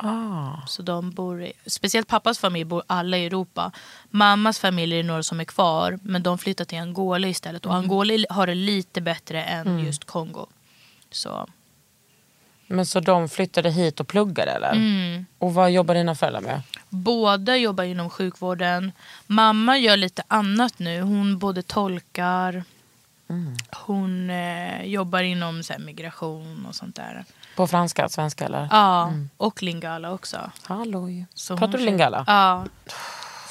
Ah. Så de bor i, speciellt pappas familj bor alla i Europa. Mammas familj är några som är kvar, men de flyttar till Angola istället. Och Angola har det lite bättre än just Kongo. Så Men så de flyttade hit och pluggade eller? Mm. Och vad jobbar dina föräldrar med? Båda jobbar inom sjukvården. Mamma gör lite annat nu. Hon både tolkar, hon eh, jobbar inom så här, migration och sånt där. På franska, svenska eller? Ja, och lingala också. Halloj. Så Pratar du lingala? Ja.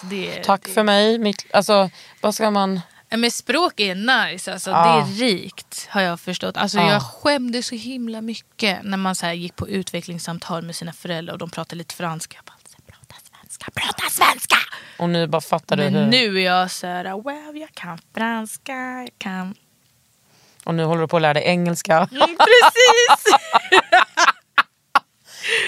Det, Tack det, för mig. Mitt, alltså, vad ska man... Men språk är nice, alltså, Ja. det är rikt har jag förstått. Alltså, Ja. Jag skämdes så himla mycket när man så här, gick på utvecklingssamtal med sina föräldrar och de pratade lite franska. Jag bara, Prata svenska, prata svenska! Och nu bara fattar du Men hur... nu är jag så här, well jag kan franska, jag kan... Och nu håller du på att lära dig engelska. Mm, precis!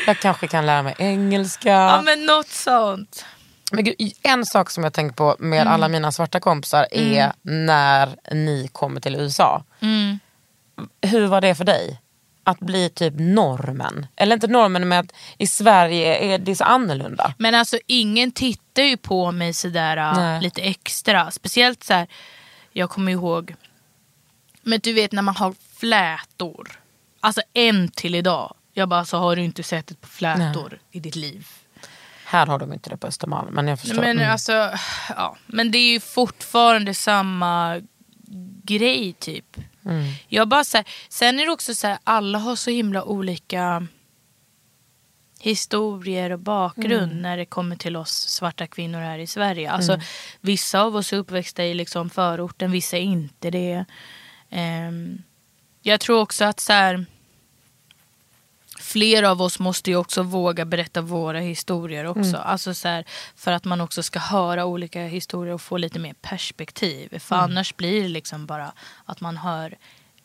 Jag kanske kan lära mig engelska. ja men något sånt. Men gud, en sak som jag tänker på med alla mina svarta kompisar är när ni kommer till USA. Mm. Hur var det för dig? Att bli typ normen. Eller inte normen men att i Sverige är det så annorlunda. Men alltså ingen tittar ju på mig sådär äh, Nej. lite extra. Speciellt så här, jag kommer ihåg, men du vet när man har flätor. Alltså en till idag. Jag bara, så har du inte sett ett par flätor i ditt liv? Här har de inte det på Östermalm men jag förstår. Men Mm. alltså, ja. Men det är ju fortfarande samma grej typ. Jag bara så här, sen är det också så här, alla har så himla olika historier och bakgrund Mm. när det kommer till oss svarta kvinnor här i Sverige. Alltså, Mm. Vissa av oss är uppväxta i liksom förorten, vissa är inte det. Ehm, jag tror också att så här, flera av oss måste ju också våga berätta våra historier också. Mm. Alltså så här, för att man också ska höra olika historier och få lite mer perspektiv. För Mm. annars blir det liksom bara att man hör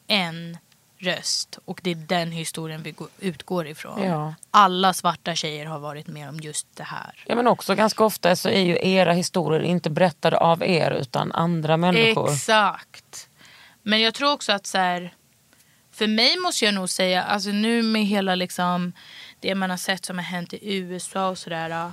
en röst och det är den historien vi går- utgår ifrån. Ja. Alla svarta tjejer har varit med om just det här. Ja men också ganska ofta så är ju era historier inte berättade av er utan andra människor. Exakt. Men jag tror också att så här, för mig måste jag nog säga, alltså nu med hela liksom det man har sett som har hänt i USA och sådär.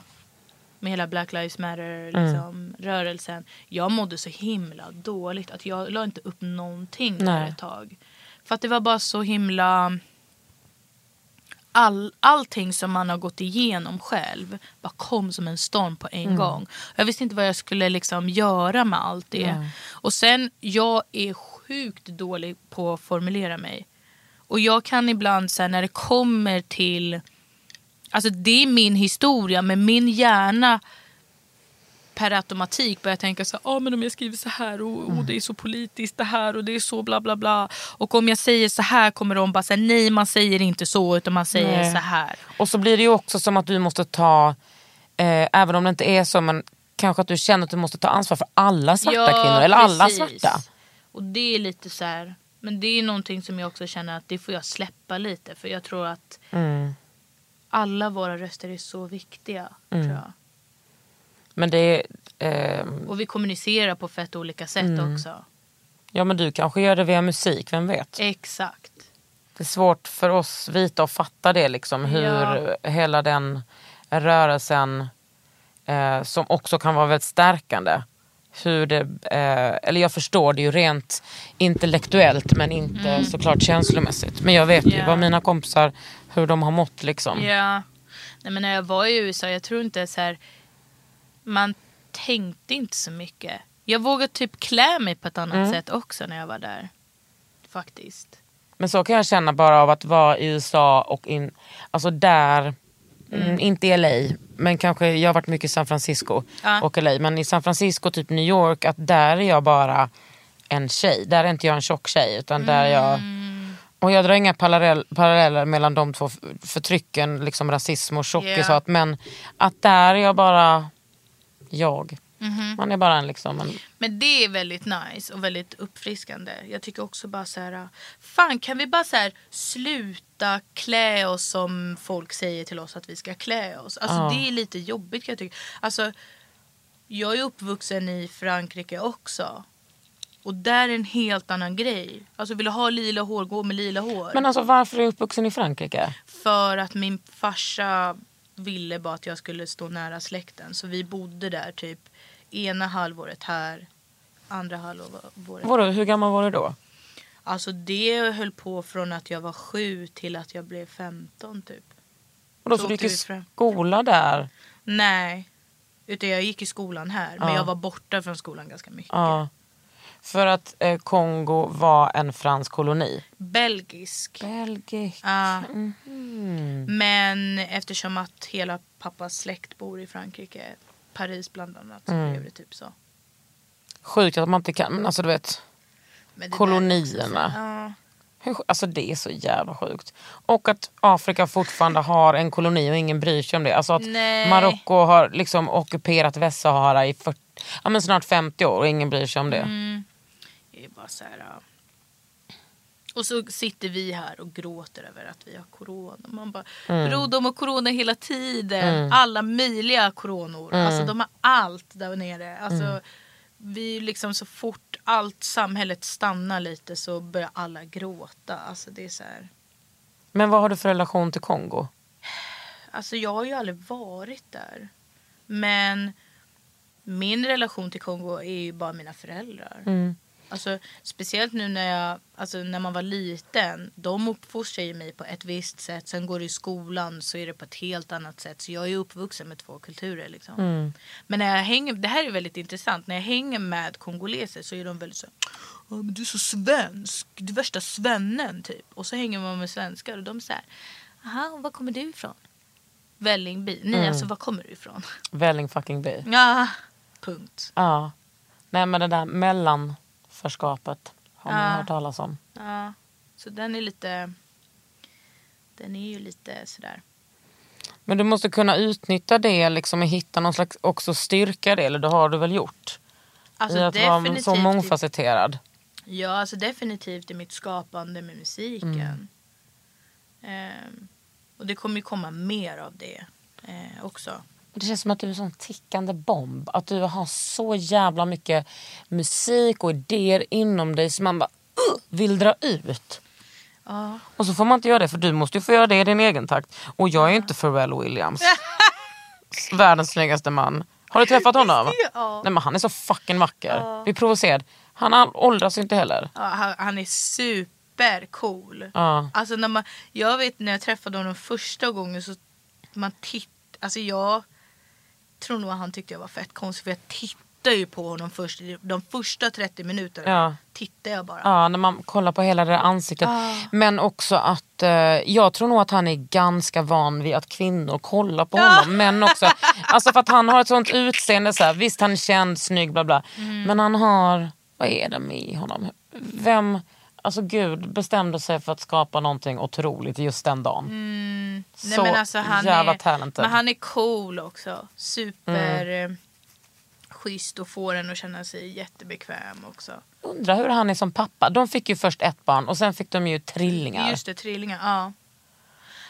Med hela Black Lives Matter liksom, rörelsen. Jag mådde så himla dåligt att jag la inte upp någonting där ett tag. För att det var bara så himla... All, allting som man har gått igenom själv bara kom som en storm på en gång. Jag visste inte vad jag skulle liksom göra med allt det. Nej. Och sen, jag är sjukt dålig på att formulera mig. Och jag kan ibland, så här, när det kommer till... Alltså det är min historia, men min hjärna per automatik börjar tänka så här, ah, men om jag skriver så här och, och det är så politiskt det här och det är så bla bla bla. Och om jag säger så här kommer de bara säga nej man säger inte så utan man säger Nej. så här. Och så blir det ju också som att du måste ta, eh, även om det inte är så, men kanske att du känner att du måste ta ansvar för alla svarta kvinnor. Eller alla precis. svarta. Och det är lite så här, men det är någonting som jag också känner att det får jag släppa lite för jag tror att Mm. alla våra röster är så viktiga. Tror jag. Men det är, eh, Och vi kommunicerar på fett olika sätt Mm. också. ja men du kanske gör det via musik, vem vet? Exakt. Det är svårt för oss vita att fatta det liksom. Hur Ja. hela den rörelsen eh, som också kan vara väldigt stärkande. Hur det, eh, eller jag förstår det ju rent intellektuellt men inte såklart känslomässigt. Men jag vet ju Ja. vad mina kompisar, hur de har mått liksom. Ja. Nej, men när jag var i USA, jag tror inte så här... Man tänkte inte så mycket. Jag vågade typ klä mig på ett annat Mm. sätt också när jag var där. Faktiskt. Men så kan jag känna bara av att vara i USA och in, alltså där, mm. inte i LA, men kanske jag har varit mycket i San Francisco Ja. och LA. Men i San Francisco, typ New York, att där är jag bara en tjej. Där är inte jag en tjock tjej utan där är jag Mm. och jag drar inga parallell, paralleller mellan de två förtrycken, liksom rasism och tjockis. Att, men att där är jag bara jag. Mhm. Man är bara en liksom en, Men det är väldigt nice och väldigt uppfriskande. Jag tycker också bara så här, fan kan vi bara så här sluta klä oss som folk säger till oss att vi ska klä oss. Alltså Ja. det är lite jobbigt kan jag tycka. Alltså jag är uppvuxen i Frankrike också. Och där är en helt annan grej. Alltså vill du ha lila hår, gå med lila hår. men alltså varför är du uppvuxen i Frankrike? För att min farsa ville bara att jag skulle stå nära släkten. Så vi bodde där typ ena halvåret här, andra halvåret Vadå, hur gammal var du då? Alltså det höll på från att jag var sju till att jag blev 15 typ. Och då Så så du gick i skola där? Nej, utan jag gick i skolan här. Men Ja. jag var borta från skolan ganska mycket. Ja. För att eh, Kongo var en fransk koloni. Belgisk. Belgisk. Ja. Mhm. Men eftersom att hela pappas släkt bor i Frankrike, Paris bland annat, så Mm. blev det typ så. Sjukt att man inte kan, men alltså du vet. Kolonierna. så- Ja. Hur, alltså det är så jävla sjukt. Och att Afrika fortfarande har en koloni och ingen bryr sig om det. Alltså att. Marocko har liksom ockuperat Västsahara i 40, ja, men snart 50 år och ingen bryr sig om det. Mm. Det är bara så här... ja. Och så sitter vi här och gråter över att vi har corona. Man bara, Mm. bro de har corona hela tiden. Mm. Alla möjliga coronor. Mm. Alltså de har allt där nere. Alltså, vi liksom så fort allt samhället stannar lite så börjar alla gråta. Alltså det är så här. Men vad har du för relation till Kongo? Alltså jag har ju aldrig varit där. Men min relation till Kongo är ju bara mina föräldrar. Mm. Alltså, speciellt nu när, jag, alltså, när man var liten. De uppfostrar ju mig på ett visst sätt. Sen går du i skolan så är det på ett helt annat sätt. Så jag är uppvuxen med två kulturer. Liksom. Mm. Men när jag hänger, det här är väldigt intressant. När jag hänger med kongoleser så är de väldigt så "Ja, men Du är så svensk. Du är värsta svennen typ. Och så hänger man med svenskar och de säger Aha, var kommer du ifrån? Vällingby. Nej, Mm. alltså var kommer du ifrån? Välling fucking by. Ja, punkt. Ja. Nej men det där mellanförskapet har man Ja. hört talas om. Ja, så den är lite... Den är ju lite sådär. Men du måste kunna utnyttja det liksom och hitta någon slags också styrka det, eller det har du väl gjort? Alltså I att vara så mångfacetterad. Ja, alltså definitivt i mitt skapande med musiken. Mm. Ehm, och det kommer ju komma mer av det eh, också. Det känns som att du är en sån tickande bomb. Att du har så jävla mycket musik och idéer inom dig som man bara uh, vill dra ut. Ja. Och så får man inte göra det för du måste ju få göra det i din egen takt. Och jag är ju inte Pharrell Williams. Världens snyggaste man. Har du träffat honom? Ja. Nej men han är så fucking vacker. Vi är provocerad. Han åldras inte heller. Ja, han, han är supercool. Ja. Alltså när man, jag vet när jag träffade honom första gången så man titt, alltså jag tror nog att han tyckte jag var fett konstig för jag tittade ju på honom först. De första 30 minuterna Ja. tittade jag bara. Ja, när man kollar på hela det där ansiktet. Ah. Men också att eh, jag tror nog att han är ganska van vid att kvinnor kollar på honom. Men också, alltså för att han har ett sånt utseende. Så här, visst han är känd, snygg, bla bla. Mm. Men han har, vad är det med honom? Vem, alltså gud bestämde sig för att skapa någonting otroligt just den dagen. Mm. Nej, Så men alltså, han jävla är, talented. Men han är cool också. Super Mm. eh, schysst och får en att känna sig jättebekväm också. Undrar hur han är som pappa. De fick ju först ett barn och sen fick de ju trillingar. Just det, trillingar. Ja.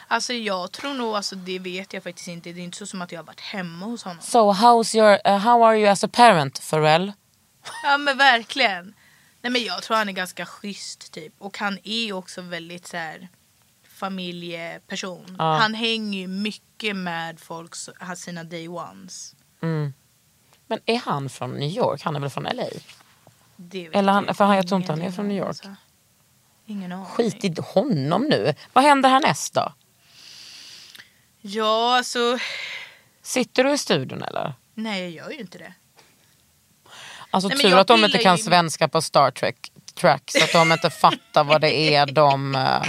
Alltså jag tror nog, alltså, det vet jag faktiskt inte. Det är inte så som att jag har varit hemma hos honom. So how's your, uh, how are you as a parent Pharrell? Ja men verkligen. Nej men jag tror han är ganska schysst typ. Och han är ju också väldigt så här familjeperson. Ja. Han hänger ju mycket med folk, sina day ones. Mm. Men är han från New York? Han är väl från LA? Eller han, för han, jag tror inte han är från New York. alltså. Ingen aning. Skit i honom nu. Vad händer härnäst då? Ja alltså, Sitter du i studion eller? nej jag gör ju inte det. Alltså Nej, tur att de inte kan ju- svenska på Star Trek track så att de inte fattar vad det är de, eh,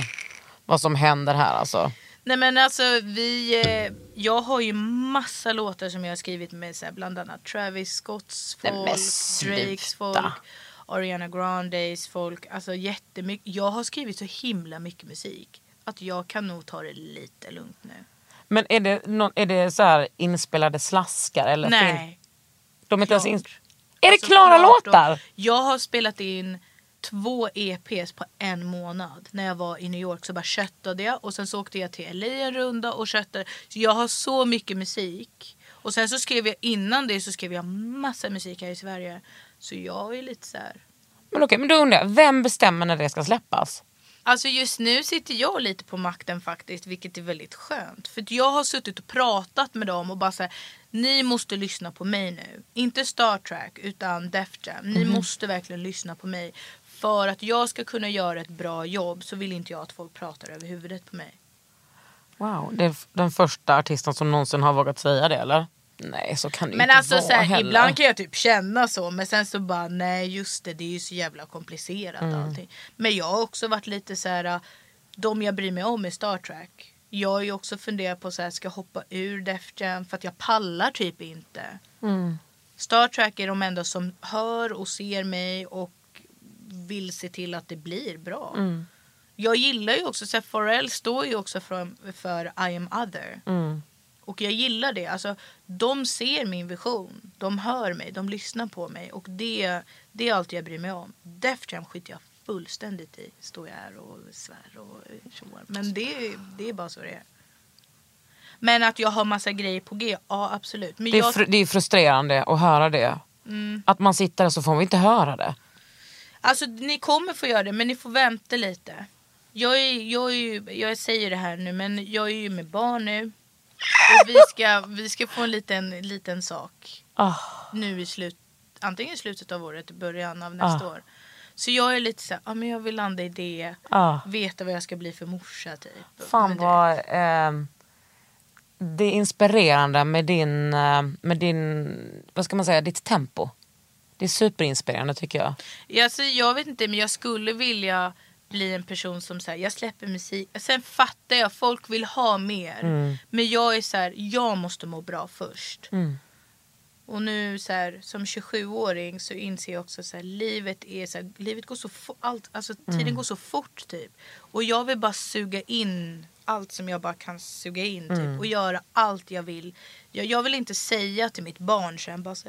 vad som händer här alltså. Nej men alltså vi, eh, jag har ju massa låtar som jag har skrivit med så här, bland annat Travis Scotts folk. Drakes folk, Ariana Grandes folk. Alltså jättemycket. Jag har skrivit så himla mycket musik att jag kan nog ta det lite lugnt nu. Men är det, nå- är det så här inspelade slaskar? Eller fin- Nej. de är inte ens är det Alltså, klara låtar? Jag har spelat in två EPs på en månad. När jag var i New York så bara köttade jag och sen så åkte jag till LA en runda och köttade. Så jag har så mycket musik. Och sen så skrev jag innan det så skrev jag massa musik här i Sverige. Så jag är lite så här. Men okej, men då undrar jag, vem bestämmer när det ska släppas? Alltså just nu sitter jag lite på makten faktiskt, vilket är väldigt skönt. För jag har suttit och pratat med dem och bara såhär, ni måste lyssna på mig nu. Inte Star Trek utan Def Jam. Ni Mhm. måste verkligen lyssna på mig. För att jag ska kunna göra ett bra jobb så vill inte jag att folk pratar över huvudet på mig. Wow, det är den första artisten som någonsin har vågat säga det eller? Nej så kan det Men inte alltså vara så här, heller. ibland kan jag typ känna så men sen så bara nej just det det är ju så jävla komplicerat Mm. allting. Men jag har också varit lite så här de jag bryr mig om är Star Trek. Jag har ju också funderat på så här ska jag hoppa ur Def Jam för att jag pallar typ inte. Mm. Star Trek är de enda som hör och ser mig och vill se till att det blir bra. Mm. Jag gillar ju också, så här, Pharrell står ju också för, för I am other. Mm. Och jag gillar det. Alltså, de ser min vision. De hör mig. De lyssnar på mig. Och det, det är allt jag bryr mig om. Def Jam skiter jag fullständigt i. Står jag här och svär och tjoar. Men det, det är bara så det är. Men att jag har massa grejer på G, ja absolut. Men Det är, jag, det är frustrerande att höra det. Mm. Att man sitter där så får vi inte höra det. Alltså ni kommer få göra det men ni får vänta lite. Jag, är, jag, är jag säger det här nu men jag är ju med barn nu. Och vi ska, vi ska få en liten, liten sak. Ah. Nu i slut, antingen i slutet av året, i början av nästa Ah. år. Så jag är lite så här, ja men jag vill landa i det. Ah. Veta vad jag ska bli för morsa typ. Fan vad... ehm, det är inspirerande med din, eh, med din, vad ska man säga, ditt tempo. Det är superinspirerande tycker jag. Ja, alltså, jag vet inte men jag skulle vilja bli en person som här, jag släpper musik. Sen fattar jag, folk vill ha mer. Men jag är så här, jag måste må bra först. Och nu så här, som 27-åring så inser jag också så här, livet är så här, livet går så fort, allt, alltså tiden går så fort typ. Och jag vill bara suga in allt som jag bara kan suga in typ och göra allt jag vill. Jag, jag vill inte säga till mitt barn sen bara så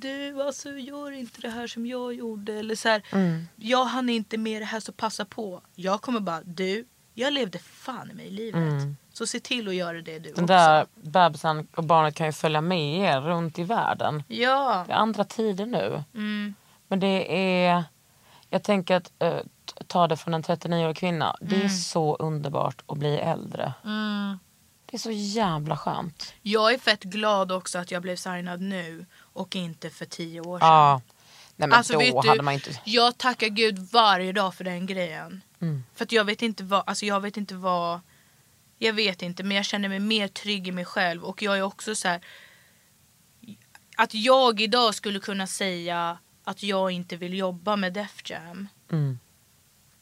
du alltså gör inte det här som jag gjorde eller så här, jag hann inte med det här så passa på. Jag kommer bara, du, jag levde fan i mig i livet. Så se till att göra det du Den också. där bebisen och barnet kan ju följa med er runt i världen. Ja. Det är andra tider nu. Mm. Men det är... Jag tänker att eh, ta det från en 39-årig kvinna. Det Mm. är så underbart att bli äldre. Det är så jävla skönt. Jag är fett glad också att jag blev signad nu och inte för tio år sedan. Ja. Nej men Alltså, då vet du, hade man inte... Jag tackar gud varje dag för den grejen. Mm. För att jag vet inte vad, alltså jag vet inte vad, jag vet inte men jag känner mig mer trygg i mig själv och jag är också så här. Att jag idag skulle kunna säga att jag inte vill jobba med Def Jam. Mm.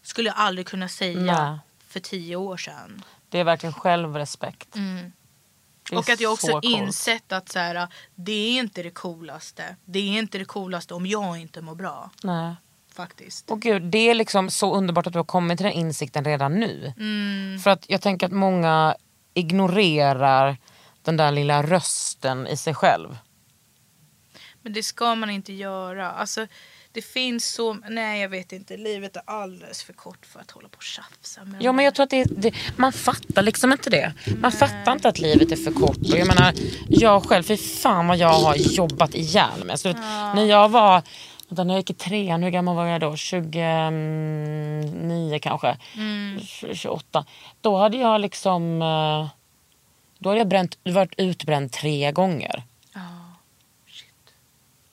Skulle jag aldrig kunna säga Nej. för tio år sedan. Det är verkligen självrespekt. Mm. Och att jag så också coolt. insett att så här, det är inte det coolaste. Det är inte det coolaste om jag inte mår bra. Nej. Faktiskt. Och gud, det är liksom så underbart att du har kommit till den insikten redan nu. Mm. För att jag tänker att många ignorerar den där lilla rösten i sig själv. Men det ska man inte göra. Alltså, det finns så... Nej, jag vet inte. Livet är alldeles för kort för att hålla på och tjafsa med Ja men jag tror att det, det, man fattar liksom inte det. Man fattar inte att livet är för kort. Och jag menar, jag själv, fy fan vad jag har jobbat ihjäl mig. Så, När jag var, vänta, när jag gick i trean, hur gammal var jag då? 29 kanske? 28. Då hade jag liksom, eh, då hade jag bränt, varit utbränd tre gånger.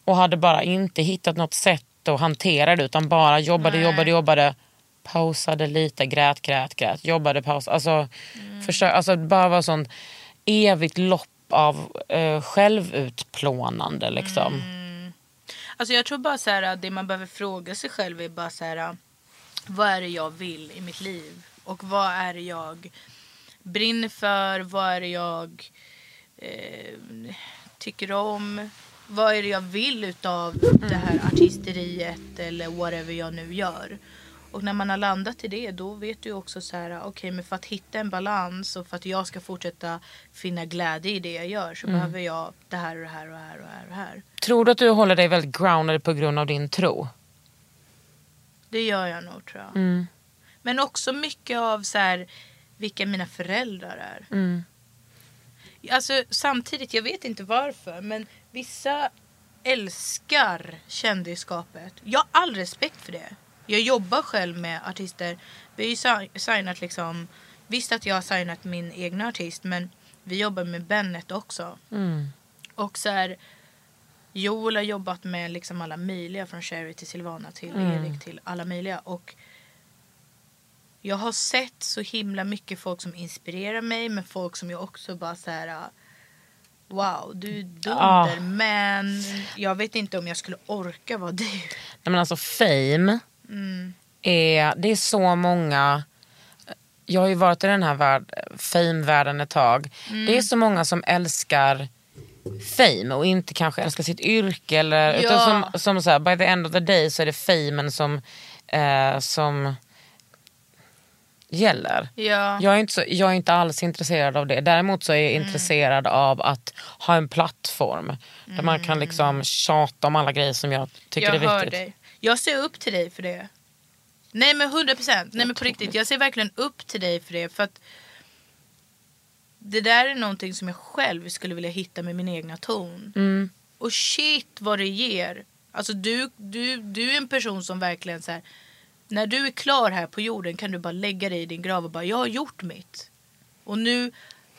Och hade bara inte hittat något sätt att hantera det utan bara jobbade, jobbade, jobbade. Pausade lite, grät, grät, grät. Jobbade, pausade. Alltså, försök, alltså bara var sånt evigt lopp av eh, självutplånande liksom. Alltså jag tror bara så här, att det man behöver fråga sig själv är bara så här. Vad är det jag vill i mitt liv? Och vad är det jag brinner för? Vad är det jag eh, tycker om? Vad är det jag vill utav det här artisteriet eller whatever jag nu gör? Och när man har landat i det då vet du också så här, okej men för att hitta en balans och för att jag ska fortsätta finna glädje i det jag gör så behöver jag det här och det här och det här och det här och det här. Tror du att du håller dig väldigt grounded på grund av din tro? Det gör jag nog tror jag. Mm. Men också mycket av så här, vilka mina föräldrar är. Mm. Alltså samtidigt, jag vet inte varför, men vissa älskar kändisskapet. Jag har all respekt för det. Jag jobbar själv med artister. Vi har ju si- signat liksom, visst att jag har signat min egna artist, men vi jobbar med Bennet också. Mm. Och så här, Joel har jobbat med liksom alla möjliga från Sherry till Silvana till Mm. Erik till alla möjliga. Och jag har sett så himla mycket folk som inspirerar mig men folk som jag också bara så här Wow, du är dunder Ah. men jag vet inte om jag skulle orka vara du. Nej, men alltså fame, Mm. är, det är så många... Jag har ju varit i den här värld, fame-världen ett tag. Mm. Det är så många som älskar fame och inte kanske älskar sitt yrke. Eller, Ja. utan som, som så här, by the end of the day så är det famen som, eh, som gäller. Ja. Jag är, inte så, jag är inte alls intresserad av det. Däremot så är jag intresserad av att ha en plattform. Där man kan liksom tjata om alla grejer som jag tycker jag är hör viktigt. dig. Jag ser upp till dig för det. Nej men 100 procent. Nej men på riktigt. Jag ser verkligen upp till dig för det. För att det där är någonting som jag själv skulle vilja hitta med min egna ton. Mm. Och shit vad det ger. Alltså du, du, du är en person som verkligen så här. När du är klar här på jorden kan du bara lägga dig i din grav och bara jag har gjort mitt. Och nu,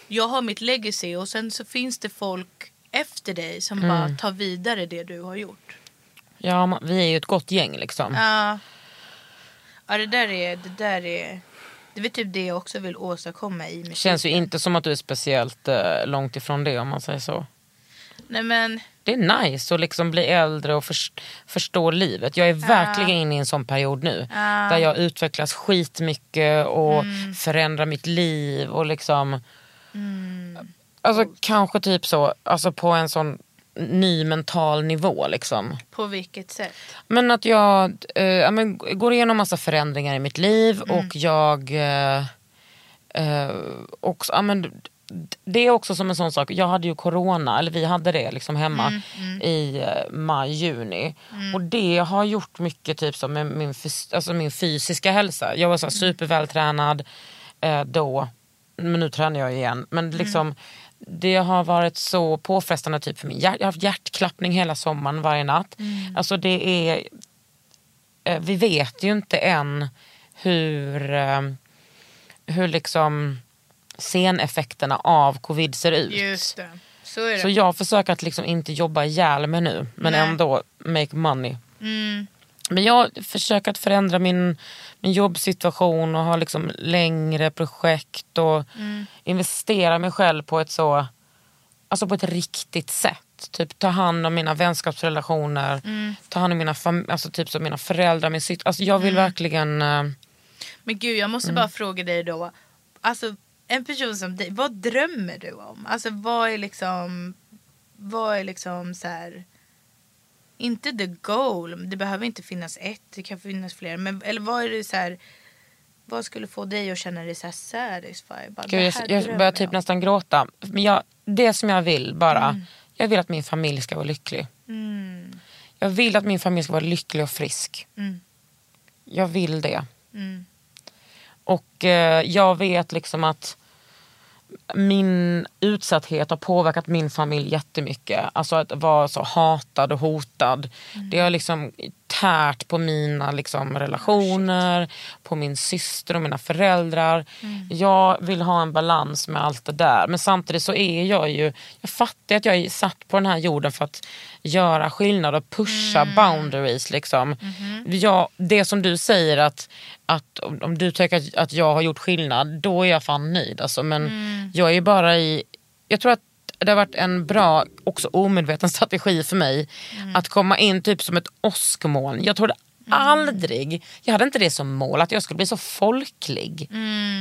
jag har mitt legacy och sen så finns det folk efter dig som Mm. bara tar vidare det du har gjort. Ja, man- vi är ju ett gott gäng liksom. Ja. Ja det där är, det där är, det är typ det jag också vill åstadkomma i musiken. Känns ju inte som att du är speciellt eh, långt ifrån det om man säger så. Nej men, Det är nice att liksom bli äldre och förs- förstå livet. Jag är verkligen inne i en sån period nu. Där jag utvecklas skitmycket och Mm. förändrar mitt liv. och liksom... Mm. Alltså kanske typ så, alltså på en sån ny mental nivå. liksom. på vilket sätt? Men att jag eh, ja, men, går igenom massa förändringar i mitt liv Mm. och jag... Eh, eh, också, ja, men, det är också som en sån sak, jag hade ju corona, eller vi hade det liksom hemma Mm, i eh, maj, juni. Och det har gjort mycket typ som med min, fys- alltså min fysiska hälsa. Jag var så här supervältränad eh, då, men nu tränar jag igen. Men liksom, det har varit så påfrestande typ för mig. Jag har haft hjärtklappning hela sommaren varje natt. Alltså det är eh, vi vet ju inte än hur, eh, hur liksom seneffekterna av covid ser ut. Just det. Så är det. Så jag försöker att liksom inte jobba ihjäl mig nu men Nej. ändå make money. Mm. Men jag försöker att förändra min, min jobbsituation och ha liksom längre projekt och Mm. investera mig själv på ett så alltså på ett riktigt sätt. Typ ta hand om mina vänskapsrelationer, Mm. ta hand om mina, alltså typ som mina föräldrar, min syster. Alltså jag vill Mm. verkligen... eh, Men gud, jag måste Mm. bara fråga dig då. Alltså, en person som dig, vad drömmer du om? Alltså vad är liksom, vad är liksom så här. Inte the goal, det behöver inte finnas ett, det kan finnas fler. Men, eller vad är det så här, vad skulle få dig att känna dig så här satisfied? Bara, Gud, jag, jag börjar typ om. nästan gråta. Men jag, det som jag vill bara, jag vill att min familj ska vara lycklig. Mm, Jag vill att min familj ska vara lycklig och frisk. Mm. Jag vill det. mm, Och eh, jag vet liksom att min utsatthet har påverkat min familj jättemycket. Alltså att vara så hatad och hotad. Det har liksom tärt på mina liksom, relationer, på min syster och mina föräldrar. Jag vill ha en balans med allt det där. Men samtidigt så är jag ju, jag fattar att jag är satt på den här jorden för att göra skillnad och pusha boundaries. Liksom. Jag, det som du säger att, att om, om du tycker att, att jag har gjort skillnad, då är jag fan nöjd. Alltså. Men jag är bara i, jag tror att det har varit en bra, också omedveten strategi för mig. Att komma in typ som ett åskmoln. Jag trodde aldrig, jag hade inte det som mål, att jag skulle bli så folklig.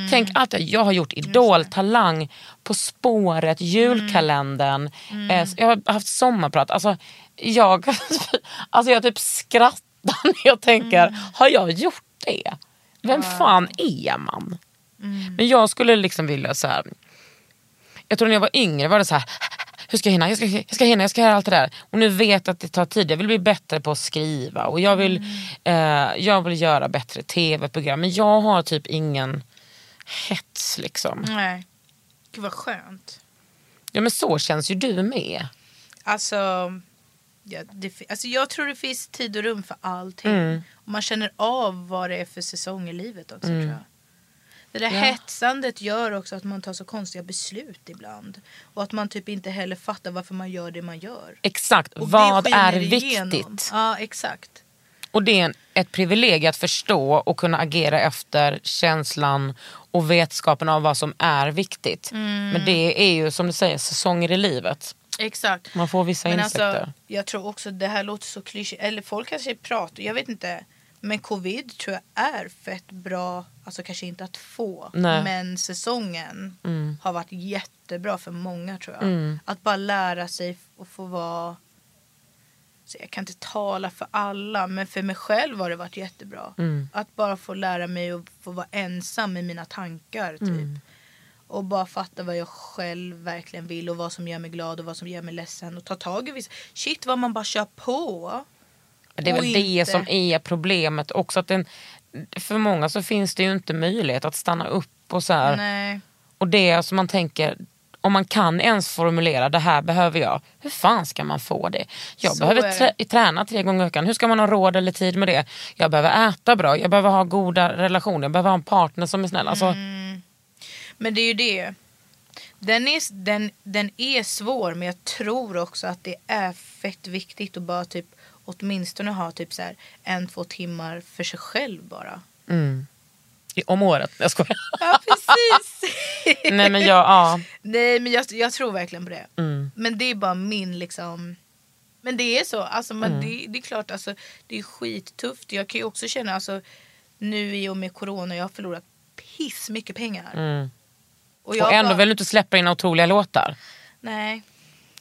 Tänk allt jag, jag har gjort, Idol, Talang, På spåret, julkalendern. Eh, jag har haft sommarprat. Alltså, jag, alltså jag typ skrattar när jag tänker, har jag gjort det? Vem fan är man? Men jag skulle liksom vilja så här. Jag tror när jag var yngre var det så här. Hur ska jag hinna? Jag ska, jag ska hinna, jag ska göra allt det där. Och nu vet jag att det tar tid. Jag vill bli bättre på att skriva och jag vill, eh, jag vill göra bättre tv-program. Men jag har typ ingen hets liksom. Nej. Gud vad skönt. Ja men så känns ju du med. Alltså, ja, det, alltså jag tror det finns tid och rum för allting. Mm. Och man känner av vad det är för säsong i livet också Mm. tror jag. Det där Ja. hetsandet gör också att man tar så konstiga beslut ibland. Och att man typ inte heller fattar varför man gör det man gör. Exakt, Och vad är igenom. viktigt? Ja, exakt. Och det är ett privilegium att förstå och kunna agera efter känslan och vetskapen av vad som är viktigt. Mm. Men det är ju som du säger säsonger i livet. Exakt. Man får vissa Men insikter. alltså, jag tror också det här låter så klyschigt. Eller folk kanske pratar, jag vet inte. Men covid tror jag är fett bra, alltså kanske inte att få. Nej. Men säsongen Mm. har varit jättebra för många tror jag. Mm. Att bara lära sig och få vara... Så jag kan inte tala för alla men för mig själv har det varit jättebra. Mm. Att bara få lära mig att få vara ensam med mina tankar. Typ. Mm. Och bara fatta vad jag själv verkligen vill och vad som gör mig glad och vad som gör mig ledsen. Och ta tag i vissa... Shit vad man bara kör på. Det är väl det inte- som är problemet också. Att den, för många så finns det ju inte möjlighet att stanna upp och så här. Nej. Och det som man tänker, om man kan ens formulera det här behöver jag. Hur fan ska man få det? Jag Så behöver trä- träna tre gånger i veckan. Hur ska man ha råd eller tid med det? Jag behöver äta bra, jag behöver ha goda relationer, jag behöver ha en partner som är snäll. Alltså, Mm. Men det är ju det. Den är, den, den är svår men jag tror också att det är fett viktigt att bara typ åtminstone ha typ så här en, två timmar för sig själv bara. mm. I- Om året, jag skojar. Ja precis. Nej men jag, ja. Nej men jag, jag tror verkligen på det. Mm. Men det är bara min liksom. Men det är så. Alltså, men Mm. det, det är klart alltså, det är skittufft. Jag kan ju också känna alltså, nu i och med corona jag har förlorat piss mycket pengar. Mm. Och, jag Och ändå bara, vill du inte släppa dina otroliga låtar. Nej.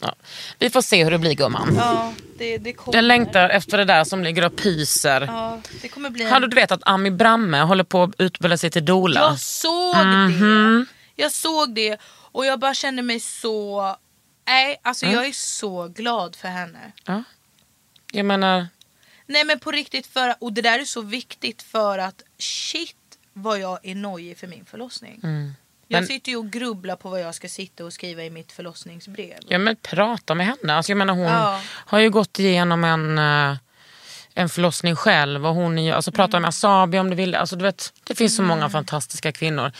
Ja. Vi får se hur det blir gumman. Ja, det, det kommer. Jag längtar efter det där som ligger och pyser. Ja, det kommer bli. Hade du vet att Ami Bramme håller på att utbilda sig till doula? Jag såg Mhm. det. Jag såg det och jag bara kände mig så... Nej, alltså Mm. jag är så glad för henne. Ja. Jag menar, Nej men på riktigt, för, och det där är så viktigt för att shit vad jag är nojig för min förlossning. Mm. Men- sitter ju och grubblar på vad jag ska sitta och skriva i mitt förlossningsbrev. ja, men prata med henne. Alltså, jag menar, hon Ja. har ju gått igenom en, eh, en förlossning själv. Och hon alltså, prata med Asabi om du vill. Alltså, du vet, det finns så många fantastiska kvinnor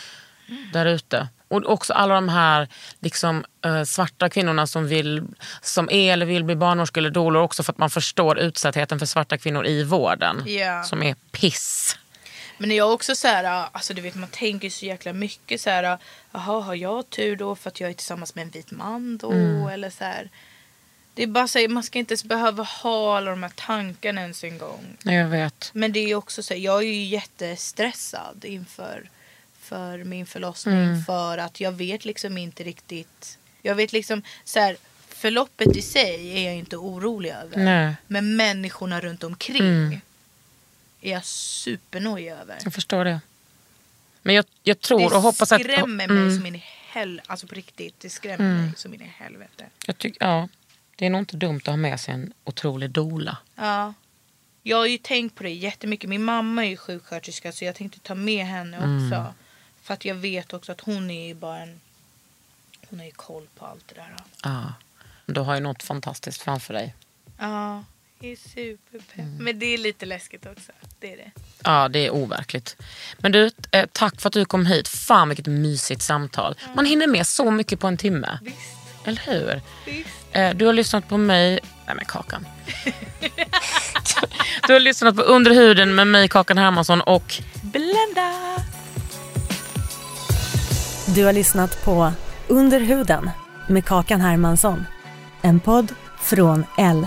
där ute. Och också alla de här liksom, eh, svarta kvinnorna som, vill, som är eller vill bli barnmorskor eller doulor också för att man förstår utsattheten för svarta kvinnor i vården. Ja. Som är piss. Men jag är också så här, alltså du vet man tänker så jäkla mycket så här, jaha har jag tur då för att jag är tillsammans med en vit man då Mm. eller så här. Det är bara så här, man ska inte ens behöva ha alla de här tankarna ens en gång. Nej, Jag vet. Men det är också så här, jag är ju jättestressad inför för min förlossning Mm. för att jag vet liksom inte riktigt. Jag vet liksom så här, förloppet i sig är jag inte orolig över. Nej. Men människorna runt omkring Mm. Är jag supernojig över. Jag förstår det. Men jag, jag tror och hoppas att... Det skrämmer mig Mm. som in i helvete. Alltså på riktigt, det skrämmer Mm. mig som in i helvete. Jag tycker, ja, det är nog inte dumt att ha med sig en otrolig dola. Ja. Jag har ju tänkt på det jättemycket. Min mamma är ju sjuksköterska så jag tänkte ta med henne Mm. också. För att jag vet också att hon är ju bara en... Hon har ju koll på allt det där. Ja. Du har ju något fantastiskt framför dig. Ja, det är superpepp. Mm. Men det är lite läskigt också. Det är det. Ja, det är overkligt. Men du, eh, tack för att du kom hit. Fan vilket mysigt samtal. Man hinner med så mycket på en timme. Visst. Eller hur? Visst. Eh, Du har lyssnat på mig... Nej men Kakan. du har lyssnat på Under huden med mig Kakan Hermansson och Blenda! Du har lyssnat på Under huden med Kakan Hermansson. En podd från L.